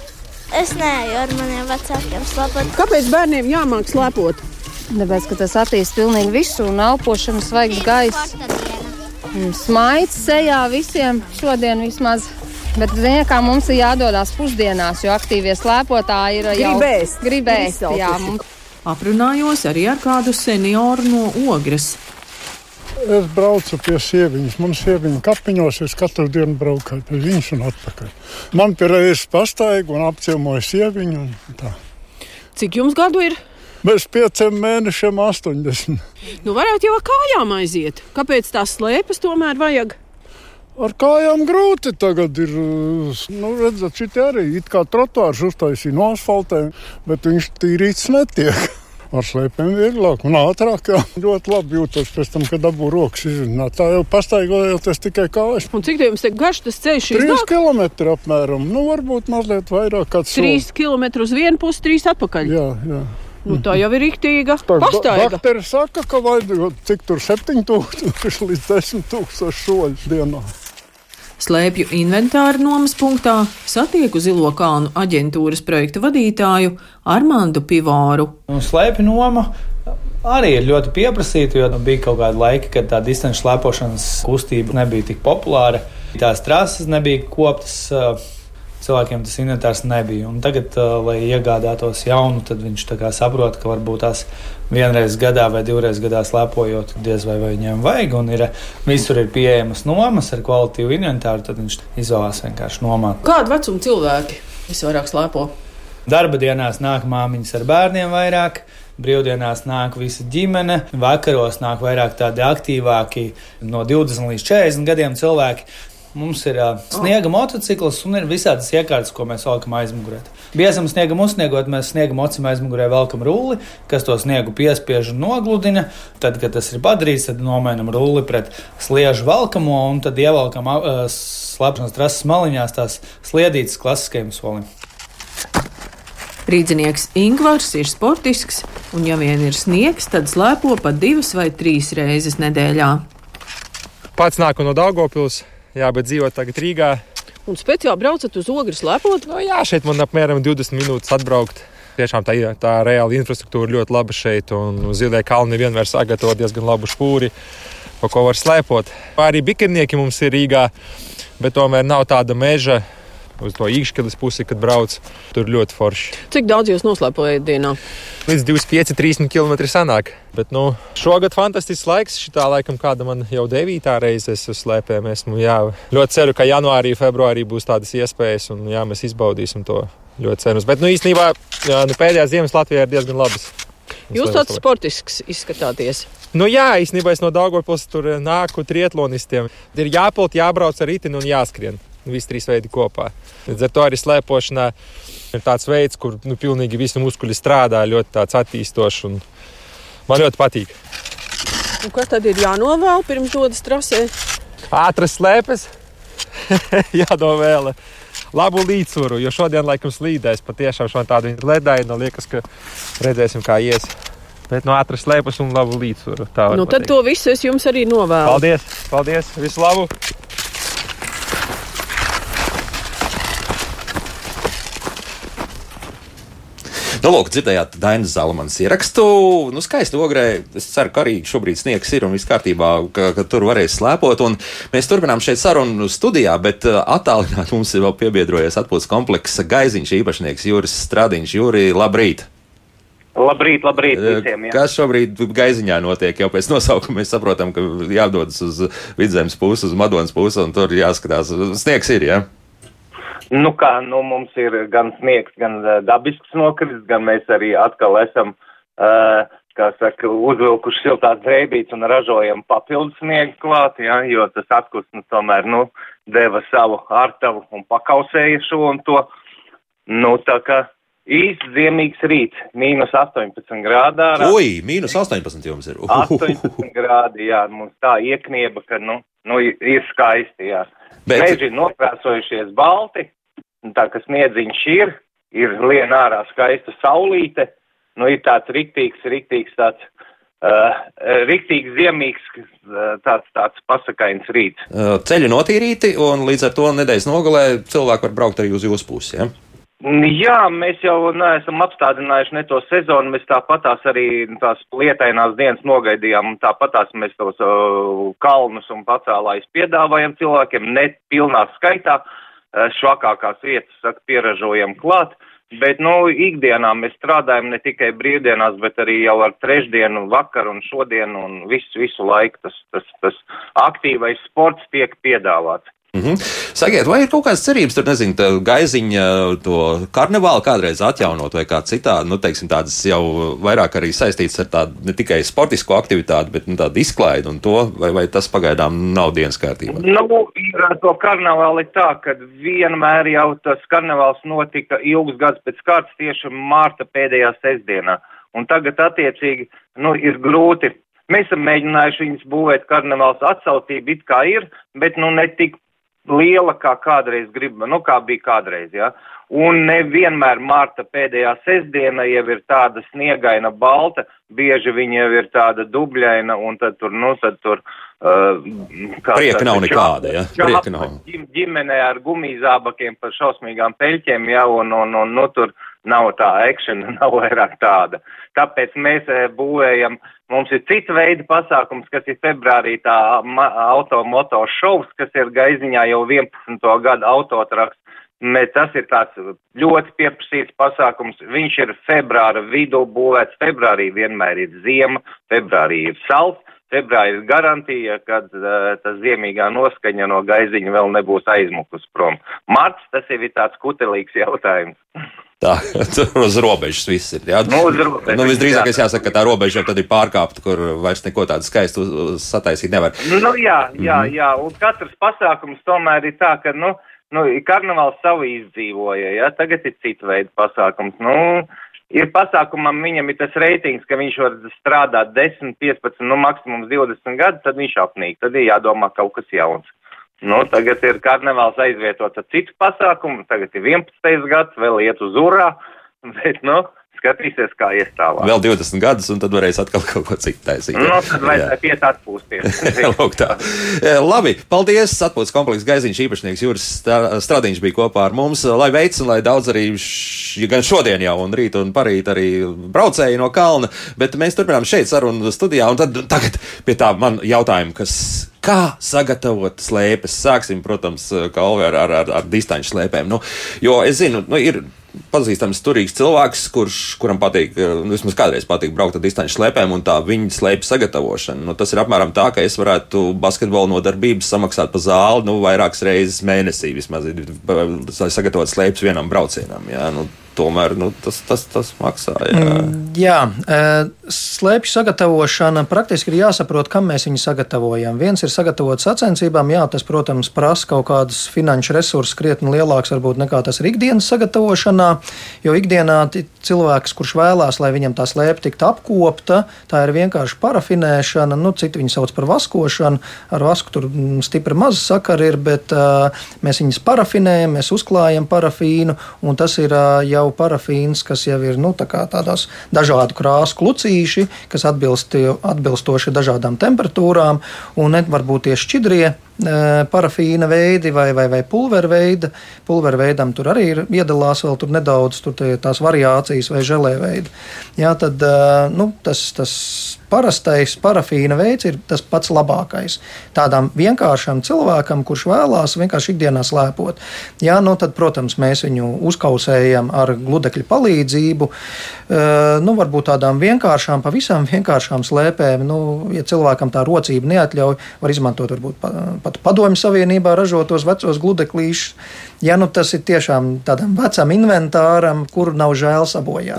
Es neju ar maniem vecākiem slēpot. Kāpēc bērniem jāmāk slēpot? Tāpēc, ka tas attīst pilnīgi visu un elpošanu svaigs gaiss. Smaids sejā visiem šodien vismaz. Bet, ziniet, kā mums ir jādodas pusdienās, jo aktīvie slēpotāji ir jau Gribēs. gribēs jā, mums. Aprunājos arī ar kādu senioru no ogres. Es braucu pie sieviņas. Man sieviņa kapiņos, es katru dienu braucu pie viņas un atpakaļ. Man pie reizes pastaigu un apciemoju sieviņu. un tā. Cik jums gadu ir? Bez pieciem mēnešiem 80. Nu, varētu jau ar kājām aiziet. Kāpēc tās slēpes tomēr vajag? Ar kājām grūti tagad ir. Nu, redzat, šī arī it kā trotuārs uztaisīja no asfaltēm, bet viņš tīrīts netiek. Ar slēpēm vieglāk un ātrāk. Jā. Ļoti labi jūtos pēc tam, kad dabūju rokas izrunāt. Tā jau pastaigojoties tikai kājas. Un cik jums te garš tas ceļš ir? Trīs kilometri apmēram. Nu, varbūt mazliet vairāk. Trīs kilometri uz vienu pusi, trīs atpakaļ. Jā, jā. Nu, tā jau ir rīktīga. Doktori saka, ka vajag cik tur 7000 līdz 10,000 soļu dienā. Slēpju inventāra nomas punktā satieku Zilo kalnu aģentūras projekta vadītāju Armandu Pivoru. Un slēpju noma arī ir ļoti pieprasīta, jo bija kaut kāda laika, kad tā distanču slēpošanas kustība nebija tik populāra. Tās trases nebija koptas. Uh, Cilvēkiem tas inventārs nebija. Un tagad, uh, lai iegādātos jaunu, tad viņš saprot, ka varbūt tās vienreiz gadā vai divreiz gadā slēpojot, diez vai, vai viņam vajag. Un ir, visur ir pieejamas nomas ar kvalitīvu inventāru, tad viņš izvēlās vienkārši nomāt. Kādu vecumu cilvēki visvairāk slēpo? Darba dienās nāk māmiņas ar bērniem vairāk. Brīvdienās nāk visa ģimene, vakaros nāk vairāk tādi aktīvāki, no 20 līdz 40 gadiem cilvēki. Mums ir uh, sniega motocikls un ir visādas iekārtas, ko mēs velkam aizmugurē. Biezam sniegam uzsniegot, mēs sniega mocim aizmugurē velkam rulli, kas to sniegu piespiež un nogludina. Tad, kad tas ir padarīts, tad nomainam rulli pret sliežu velkamo un tad ievelkam uh, slēpšanas trases maliņās tās sliedītas klasiskajam solim. Rīdzinieks Ingvars ir sportisks, un ja vien ir sniegs, tad slēpo pat divas vai trīs reizes nedēļā. Pats nāku no Daugopils, jā, bet dzīvoju tagad Rīgā. Un speciāli braucat uz ogri slēpot? No, jā, šeit man apmēram 20 minūtes atbraukt. Tiešām tā, tā reāla infrastruktūra ļoti laba šeit, un Ziedē kalni vienmēr sagatavo diezgan labu špūri, pa ko var slēpot. Arī bikernieki mums ir Rīgā, bet tomēr nav tāda meža uz to īkšķeles pusi, kad brauc. Tur ļoti forši. Cik daudz jūs noslēpojat dienā? Līdz 25, 30 km sanāk. Bet nu, šogad fantastisks laiks. Šitā laikam kāda man jau devītā reize es uz slēpēm esmu. Jā, ļoti ceru, ka janvārī, februārī būs tādas iespējas un jā, mēs izbaudīsim to. Ļoti ceru. Bet nu, īstenībā jā, nu, pēdējās ziemas Latvijā ir diezgan labas. Jūs tāds sportisks izskatāties. Nu, jā, īstenībā es no Dārgopils tur nāku trietlonistiem. Ir jāpult, jābrauc ar ritini un jāskrien. Visi trīs veidi kopā. Līdz ar to arī slēpošanā ir tāds veids, kur nu, pilnīgi visi muskuļi strādā, ļoti attīstošs. Man ļoti patīk. Un kas tad ir jānovēl pirms dodas trasē? Ātras slēpes, jānovēl labu līdzsvaru, jo šodien laikam slīdēs patiešām šo tādu ledainu, liekas, ka redzēsim, kā ies. Bet no ātras slēpes un labu līdzsvaru. Nu, tad pateikt. to visu es jums arī novēlu. Paldies! Paldies! Visu labu! Nu, lūk, dzirdējāt Dainas Zalamans ierakstu. Nu, skaisti ogrē. Es ceru, ka arī šobrīd sniegs ir un viss kārtībā, ka, ka tur varēs slēpot. Un mēs turpinām šeit sarunu studijā, bet uh, attālināt mums ir vēl piebiedrojies atpūtas kompleksa gaiziņš īpašnieks Juris Stradiņš. Juri, labrīt! Labrīt, labrīt visiem! Jā. Kas šobrīd gaiziņā notiek? Jau pēc nosaukuma mēs saprotam, ka jādodas uz vidzemes pusi, uz Madonas pusi, un tur jāskatās. Sniegs ir, jā? Ja? Nu kā, nu mums ir gan sniegs, gan uh, dabisks nokris, gan mēs arī atkal esam, uh, kā saka, uzvilkuši siltās drēbītes un ražojam papildus sniegu klāt, ja, jo tas atkusnis tomēr, nu, deva savu ārtavu un pakausēja šo un to. Nu, tā kā īsts ziemīgs rīts, mīnus 18 grādā. Ui, mīnus 18 jums ir. Uhuhu. 18 grādi, jā, mums tā ieknieba, ka, nu, nu ir skaisti, jā. Bet... Meži nokrāsojušies balti, tā kā sniedziņš ir, ir lien ārā skaista saulīte, nu ir tāds riktīgs, riktīgs tāds. Uh, riktīgs, ziemīgs, uh, tāds, tāds pasakains rīts. Uh, ceļi notīrīti, un līdz ar to nedēļas nogalē cilvēki var braukt arī uz jūsu pusi. Ja? Jā, mēs jau neesam apstādinājuši ne to sezonu, mēs tāpatās arī tās lietainās dienas nogaidījām, un tāpatās mēs tos uh, kalnus un pacēlājus piedāvājam cilvēkiem, ne pilnā skaitā. Uh, švakākās vietas, saka, pieražojam klāt. Bet, nu, ikdienā mēs strādājam ne tikai brīvdienās, bet arī jau ar trešdienu, vakaru un šodienu un visu, visu laiku tas, tas, tas aktīvais sports tiek piedāvāts. Mm -hmm. Sakiet, vai ir kaut kādas cerības, tur nezinu, tā gaiziņa, to karnevālu kādreiz atjaunot vai kā citādi, nu, teiksim, tādas jau vairāk arī saistītas ar tādu ne tikai sportisko aktivitāti, bet nu, tādu izklaidi un to, vai, vai tas pagaidām nav dienas kārtībā? Nu, ir to karnevāli tā, ka vienmēr jau tas karnevāls notika ilgus gadus pēc kārtas tieši mārta pēdējā sestdienā. Un tagad, attiecīgi, nu, ir grūti Mēs esam mēģinājuši viņus būvēt karnevāls atsautību, it kā ir, bet nu ne tik liela, kā kādreiz gribam, nu kā bija kādreiz, jā. Ja? Un nevienmēr Marta pēdējā sestdiena jau ir tāda sniegaina balta, bieži viņa jau ir tāda dubļaina, un tad tur, nu, tad tur. Uh, Prieka nav nekāda, ja? Prieka nav. Ģimene ar gumijzābakiem par šausmīgām peļķiem, ja, un, un, un, nu, tur nav tā ekšana, nav vairāk tāda. Tāpēc mēs eh, būvējam, mums ir cita veida pasākums, kas ir februārī tā automoto šovs, kas ir gaiziņā jau 11. gada autotraks Bet tas ir tāds ļoti pieprasīts pasākums. Viņš ir februāra vidū būvēts. Februārī vienmēr ir ziema, februārī ir salds, februārī ir garantija, ka uh, tas ziemīgā noskaņa no gaiziņa vēl nebūs aizmukus prom. Marts tas jau ir tāds kutelīgs jautājums. Tā, uz robežas viss ir. Jā. Nu, robežas, nu, visdrīzāk es jāsaka, ka tā robeža jau ir pārkāpta, kur vairs neko tādu skaistu sataisīt nevar. Nu, jā, jā, mm -hmm. jā, un katrs pasākums tomēr ir tā, ka, nu, nu, karnevāls savu izdzīvoja, ja, tagad ir cita veida pasākums. Nu, ir pasākumam, viņam ir tas reitings, ka viņš var strādāt 10, 15, nu, maksimums 20 gadus, tad viņš apnīk, tad ir jādomā kaut kas jauns. Nu, tagad ir karnevāls aizvietots ar citu pasākumu, tagad ir 11. gads, vēl iet uz urā, bet, nu, skatīsies, kā ies tālāk. Vēl 20 gadus, un tad varēs atkal kaut ko citu taisīt. Nu, tad vajadzētu iet atpūsties. Lūk, tā. Labi, paldies. Atpūtas komplekss Gaiziņš īpašnieks Juris Stradiņš bija kopā ar mums. Lai veids, un lai daudz arī š, gan šodien jau un rīt un parīt arī braucēji no kalna, bet mēs turpinām šeit sarunu studijā, un tad tagad pie tā man jautājuma, kas. Kā sagatavot slēpes? Sāksim, protams, kā ar, ar, ar, ar distanču slēpēm. Nu, jo es zinu, nu, ir pazīstams, turīgs cilvēks, kurš, kuram patīk, nu, vismaz kādreiz patīk braukt ar distanču slēpēm, un tā viņa slēpju sagatavošana. Nu, tas ir apmēram tā, ka es varētu basketbola nodarbības samaksāt par zāli nu, vairākas reizes mēnesī, vismaz, lai sagatavotu slēpes vienam braucienam. Jā, nu, tomēr nu, tas, tas, tas maksā. Jā, mm, jā slēpju sagatavošana praktiski ir jāsaprot, kam mēs viņu sagatavojam. Viens ir sagatavots sacensībām, jā, tas, protams, prasa kaut kādus finanšu resursus krietni lielāks varbūt nekā tas ir ikdienas sagatavošanā, jo ikdienā cilvēks, kurš vēlās, lai viņam tā slēpja tiktu apkopta, tā ir vienkārši parafinēšana, nu, citu viņi sauc par vaskošanu, ar vasku tur mm, stipri maz sakari ir, bet uh, mēs viņus parafinējam, mēs uzklājam parafīnu, un tas ir uh, jau jau parafīns, kas jau ir nu, tā tādās dažādu krāsu klucīši, kas atbilst, atbilstoši dažādām temperatūrām, un ne varbūt tie šķidrie parafīna veidi vai, vai, vai pulveru veidi. Pulveru veidam tur arī ir iedalās vēl tur nedaudz tur tās variācijas vai želē veidi. Jā, tad nu, tas, tas parastais parafīna veids ir tas pats labākais. Tādam vienkāršam cilvēkam, kurš vēlās vienkārši ikdienā slēpot, jā, nu tad, protams, mēs viņu uzkausējam ar gludekļu palīdzību. Nu, varbūt tādām vienkāršām, pavisam vienkāršām slēpēm, nu, ja cilvēkam tā rocība neatļauj, var izmantot varbūt pat padomju savienībā ražotos vecos gludeklīšus. Ja nu tas ir tiešām tādam vecam inventāram, kuru nav žēl sabojāt.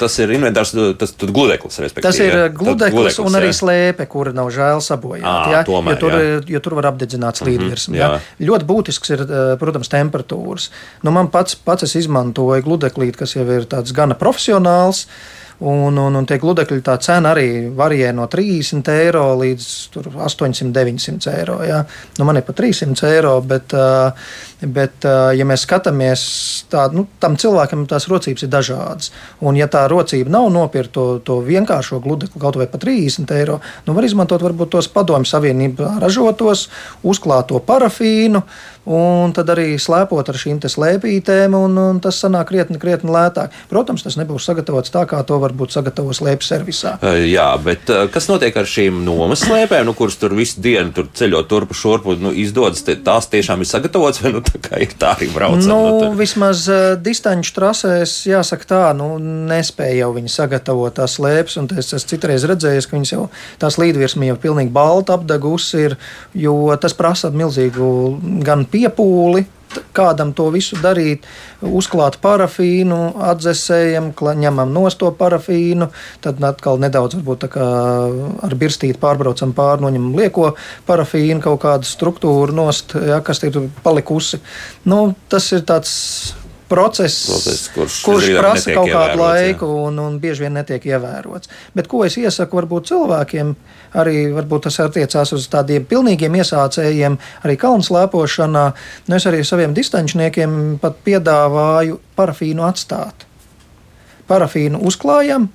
Tas ir inventārs, tas ir gludeklis, respektīvi. Tas ir gludeklis, gludeklis un arī jā. slēpe, kura nav žēl sabojāt. À, ja? tomēr, jo, tur, jā. jo tur var apdedzināt slīdvirsmu. Mm -hmm, ja? Ļoti būtisks ir, protams, temperatūras. Nu, man pats, pats es izmantoju gludeklīti, kas jau ir tāds gana profesionāls. Un, un, un tie gludekļi tā cena arī varīja no 30 eiro līdz 800, 900 eiro. Ja? Nu, man ir pat 300 eiro, bet, bet ja mēs skatāmies, tā, nu, tam cilvēkam tās rocības ir dažādas. Un, ja tā rocība nav nopirkt to, to vienkāršo gludekli kaut vai par 30 eiro, nu, var izmantot varbūt tos padomju savienībā ražotos, uzklāto parafīnu un tad arī slēpot ar šīm slēpītēm, un, un tas sanāk krietni, krietni lētāk. Protams, tas nebūs sagatavots tā, kā to varbūt sagatavo slēpju servisā. Jā, bet kas notiek ar šīm nomas slēpēm, nu, kuras tur visu dienu tur ceļot turpu šurpu, nu, izdodas, tās tiešām ir sagatavotas, vai nu, kā ir tā arī braucam? Nu, no tur? vismaz uh, distanču trasēs, jāsaka tā, nu, nespēja jau viņi sagatavot tās slēpes, un es esmu citreiz redzējis, ka viņas jau tās līdvirsmi jau pilnīgi balta apdegusi ir, jo tas prasa milzīgu gan piepūli, kādam to visu darīt, uzklāt parafīnu, atdzesējam, ņemam nost to parafīnu, tad atkal nedaudz ar birstīti pārbraucam pāri, noņemam lieko parafīnu, kaut kādu struktūru nost, ja, kas ir palikusi. Nu, tas ir tāds process, process kurš, kurš prasa kaut kādu laiku un, un bieži vien netiek ievērots. Bet ko es iesaku varbūt cilvēkiem, arī varbūt tas attiecās uz tādiem pilnīgiem iesācējiem, arī kalnu slēpošanā. Nu, es arī saviem distančniekiem pat piedāvāju parafīnu atstāt. Parafīnu uzklājam,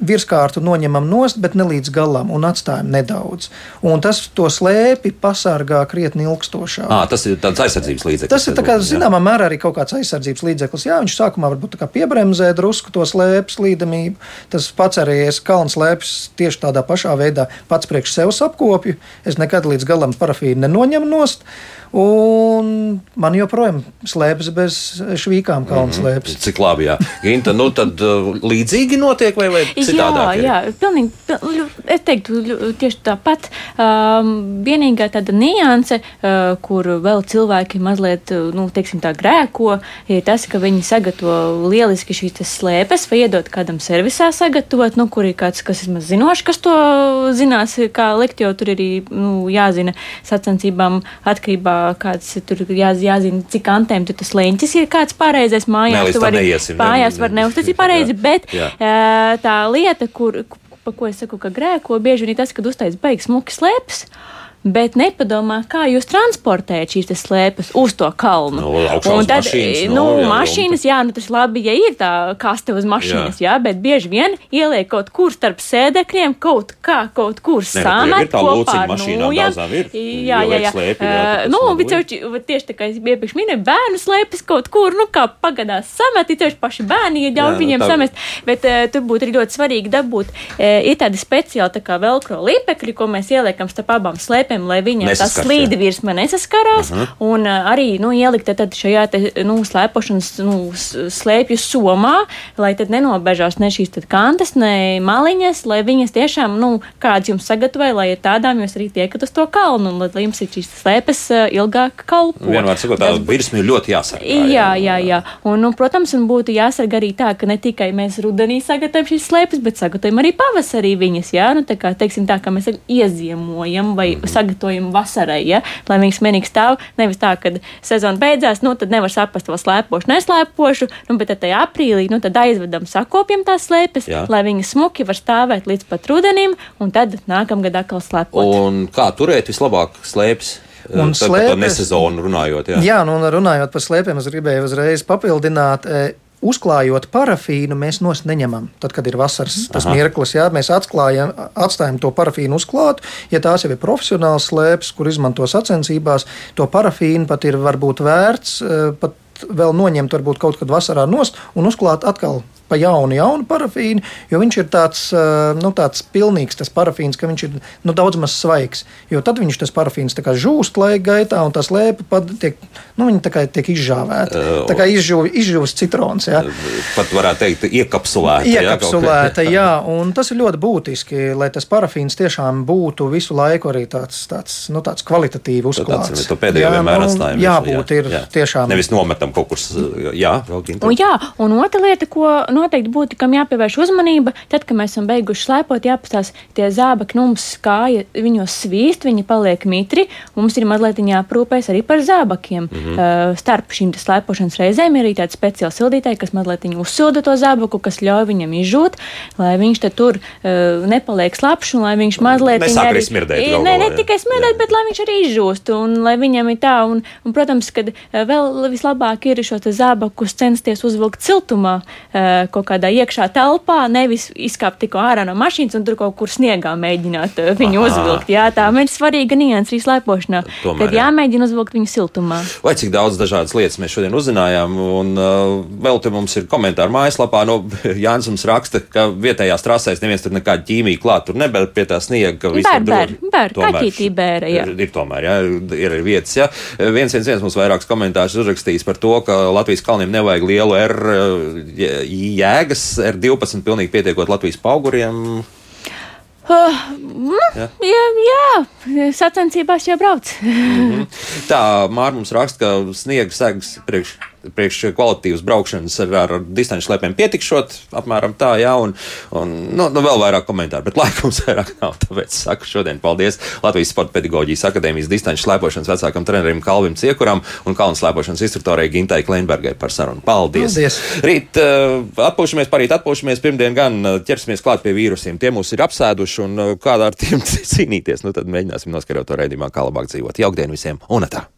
virskārtu noņemam nost, bet ne līdz galam un atstājam nedaudz. Un tas to slēpi pasargā krietni ilgstošāk. À, tas ir tāds aizsardzības līdzeklis. Tas ir kā, zināmā mērā arī kaut kāds aizsardzības līdzeklis. Jā, viņš sākumā varbūt piebremzē drusku to slēpes slīdamību. Tas pats arī es kalnu slēpes tieši tādā pašā veidā pats priekš sevis apkopju. Es nekad līdz galam parafīnu nenoņemu nost. Un man joprojām slēpjas bez švīkām, kalnu slēpjas. Mm -hmm. Cik labi, jā. Ginta, nu tad uh, līdzīgi notiek vai, vai citādāk? Jā, jā, pilnīgi, es teiktu tieši tāpat. Um, vienīgā tāda nianse, uh, kur vēl cilvēki mazliet, nu, teiksim tā grēko, ir tas, ka viņi sagatavo lieliski šīs slēpes vai iedot kādam servisā sagatavot, nu, kur ir kāds, kas ir maz zinošs, kas to zinās, kā likt, jo tur ir arī, nu, jāzina sacensībām atkarībā kāds tur jā, jāzina, cik antēm tas leņķis ir kāds pareizais mājās. Nē, tu vari mājās var neuzticīt pareizi, bet jā. tā lieta, kur, pa ko es saku, ka grēko, bieži vien ir tas, kad uztais beigas smuki slēpes. Bet nepadomā, kā jūs transportējat šīs slēpes uz to kalnu. Nu, augšā uz tad, mašīnas, nu, nu, jā, mašīnas, jā, nu tas labi, ja ir tā kaste uz mašīnas, jā, jā bet bieži vien ieliek kaut kur starp sēdekļiem, kaut kā, kaut kur nu, tā kopā ar nūjām. ir, Jā, jā, jā. slēpi, jā, Uh, nu, jau tieši tā kā es iepriekš minēju, bērnu slēpes kaut kur, nu, kā pagadās samet, ir tieši paši bērni, ja ļauj nu, viņiem tā- samest, bet uh, tur būtu ļoti svarīgi dabūt, uh, ir tādi speciāli tā kā velkro līpekļi, ko mēs ieliekam starp abām slēpēm, lai viņiem jā. slīde virsma nesaskarās, Mhm. un uh, arī, nu, ielikt tad šajā te, nu, slēpošanas, nu, slēpju somā, lai tad nenobežās ne šīs tad kantas, ne maliņas, lai viņas tiešām, nu, kāds jums sagatavoja, lai tādām jūs arī tiekat uz to kalnu, un lai, jums ir šīs slēpes uh, ilgāk kalpo. Vienmēr sakot, tā virsma ir ļoti jāsargā. Jā, jā, jā. Un, nu, protams, un būtu jāsargā arī tā, ka ne tikai mēs rudenī sagatavojam šīs slēpes, bet sagatavojam arī pavasarī viņas. Jā, nu, tā kā, teiksim, tā, kā mēs ieziemojam vai mm -hmm. Sagatavojam vasarai, ja? lai viņas mierīgi stāv. Nevis tā, ka sezona beidzās, nu, tad nevar saprast, vai slēpošu, neslēpošu, nu, bet tad tajā aprīlī nu, tad aizvedam, sakopjam tās slēpes, Jā. lai viņas smuki var stāvēt līdz pat rudenim, un tad nākamgad atkal slēpot. Un kā turēt vislabāk slēpes? Un Tad par slēpes- nesezonu runājot. Jā. Jā, nu, un runājot par slēpēm, es gribēju uzreiz papildināt. Uzklājot parafīnu, mēs nos neņemam. Tad, kad ir vasaras tas Aha. mirklis, jā, mēs atklājam, atstājam to parafīnu uzklātu. Ja tās jau ir profesionāls slēpes, kur izmanto sacensībās, to parafīnu pat ir varbūt vērts e, pat vēl noņemt varbūt kaut kad vasarā nost un uzklāt atkal pa jaunu, jaunu parafīnu, jo viņš ir tāds, nu, tāds pilnīgs tas parafīns, ka viņš ir nu, daudz maz svaigs. Jo tad viņš tas parafīns žūst laika gaitā, un tā slēpe pat tiek, nu, kā tiek izžāvēta. Tā kā izžuv, izžuvis citrons. Jā. Pat varētu teikt, iekapsulēta. jā. Iekapsulēta, jā, un tas ir ļoti būtiski, lai tas parafīns tiešām būtu visu laiku arī tāds, tāds, nu, tāds kvalitatīvi uzklāts. atceramies, to pēdējo vienmēr nu, atstājam. Jābūt jā, ir jā. tiešām. Nevis nometam kaut kur, jā, vēl ginta. Un, jā, un otra lieta, ko noteikti būtu, kam jāpievērš uzmanība, tad, kad mēs esam beiguši slēpot, jāapstāsta tie zābaki, nu, mums kāja, viņos svīst, viņi paliek mitri. Mums ir mazliet jāprūpēs arī par zābakiem. Mhm. Uh, starp šīm slēpošanas reizēm ir arī tādi speciāli sildītāji, kas mazliet uzsilda to zābaku, kas ļauj viņam izžūt, lai viņš tur uh, nepaliek slapjš un lai viņš mazliet. Nesāk viņu arī smirdēt galā, ne jā. tikai smirdēt, bet lai viņš arī izžūst un lai viņam ir tā. Un, un, protams, ka vēl vislabāk ir šo zābakus censties uzvilkt siltumā, eh, kaut kādā iekšā telpā, nevis izkāpt tikko ārā no mašīnas un tur kaut kur sniegā mēģināt eh, viņu Aha. uzvilkt. Jā, tā ir svarīga nianses arī slēpošanā. Tomēr, Kad jā. jāmēģina uzvilkt viņu siltumā. Vai cik daudz dažādas lietas mēs šodien uzzinājām, un uh, vēl te mums ir komentāri mājaslapā. Nu, Jānis mums raksta, ka vietējās trasēs neviens tur nekādu ķīmiju klāt, tur nebēr pie tā sniega, ka viss ir bēr, bēr, kaķītī bēra, jā. Ir, ir tomēr, jā, ir arī vietas. Jā. Viens, viens, viens mums vairākus komentārus uzrakstījis par to, ka Latvijas kalniem nevajag lielu R uh, jēgas, R12 pilnīgi pietiekot Latvijas pauguriem. Uh, mm, Jā. jā, jā, sacensībās jau brauc. Mhm. Tā Mārcis mums raksta, ka sniega segas priekš, priekš kvalitīvas braukšanas ar, ar, distanču slēpēm pietikšot, apmēram tā, jā, un, un nu, nu, vēl vairāk komentāru, bet laika mums vairāk nav. Tāpēc saku šodien paldies Latvijas Sporta pedagoģijas akadēmijas distanču slēpošanas vecākam trenerim Kalvim Ciekuram un kalnu slēpošanas instruktorai Gintai Kleinbergai par sarunu. Paldies! Paldies. Rīt uh, atpūšamies, parīt atpūšamies, pirmdien gan uh, ķersimies klāt pie vīrusiem. Tie mūs ir apsēduši un uh, kādā ar tiem cīnīties, nu tad mēģināsim noskarot to raidījumā, kā labāk dzīvot. Jaukdien visiem un tā!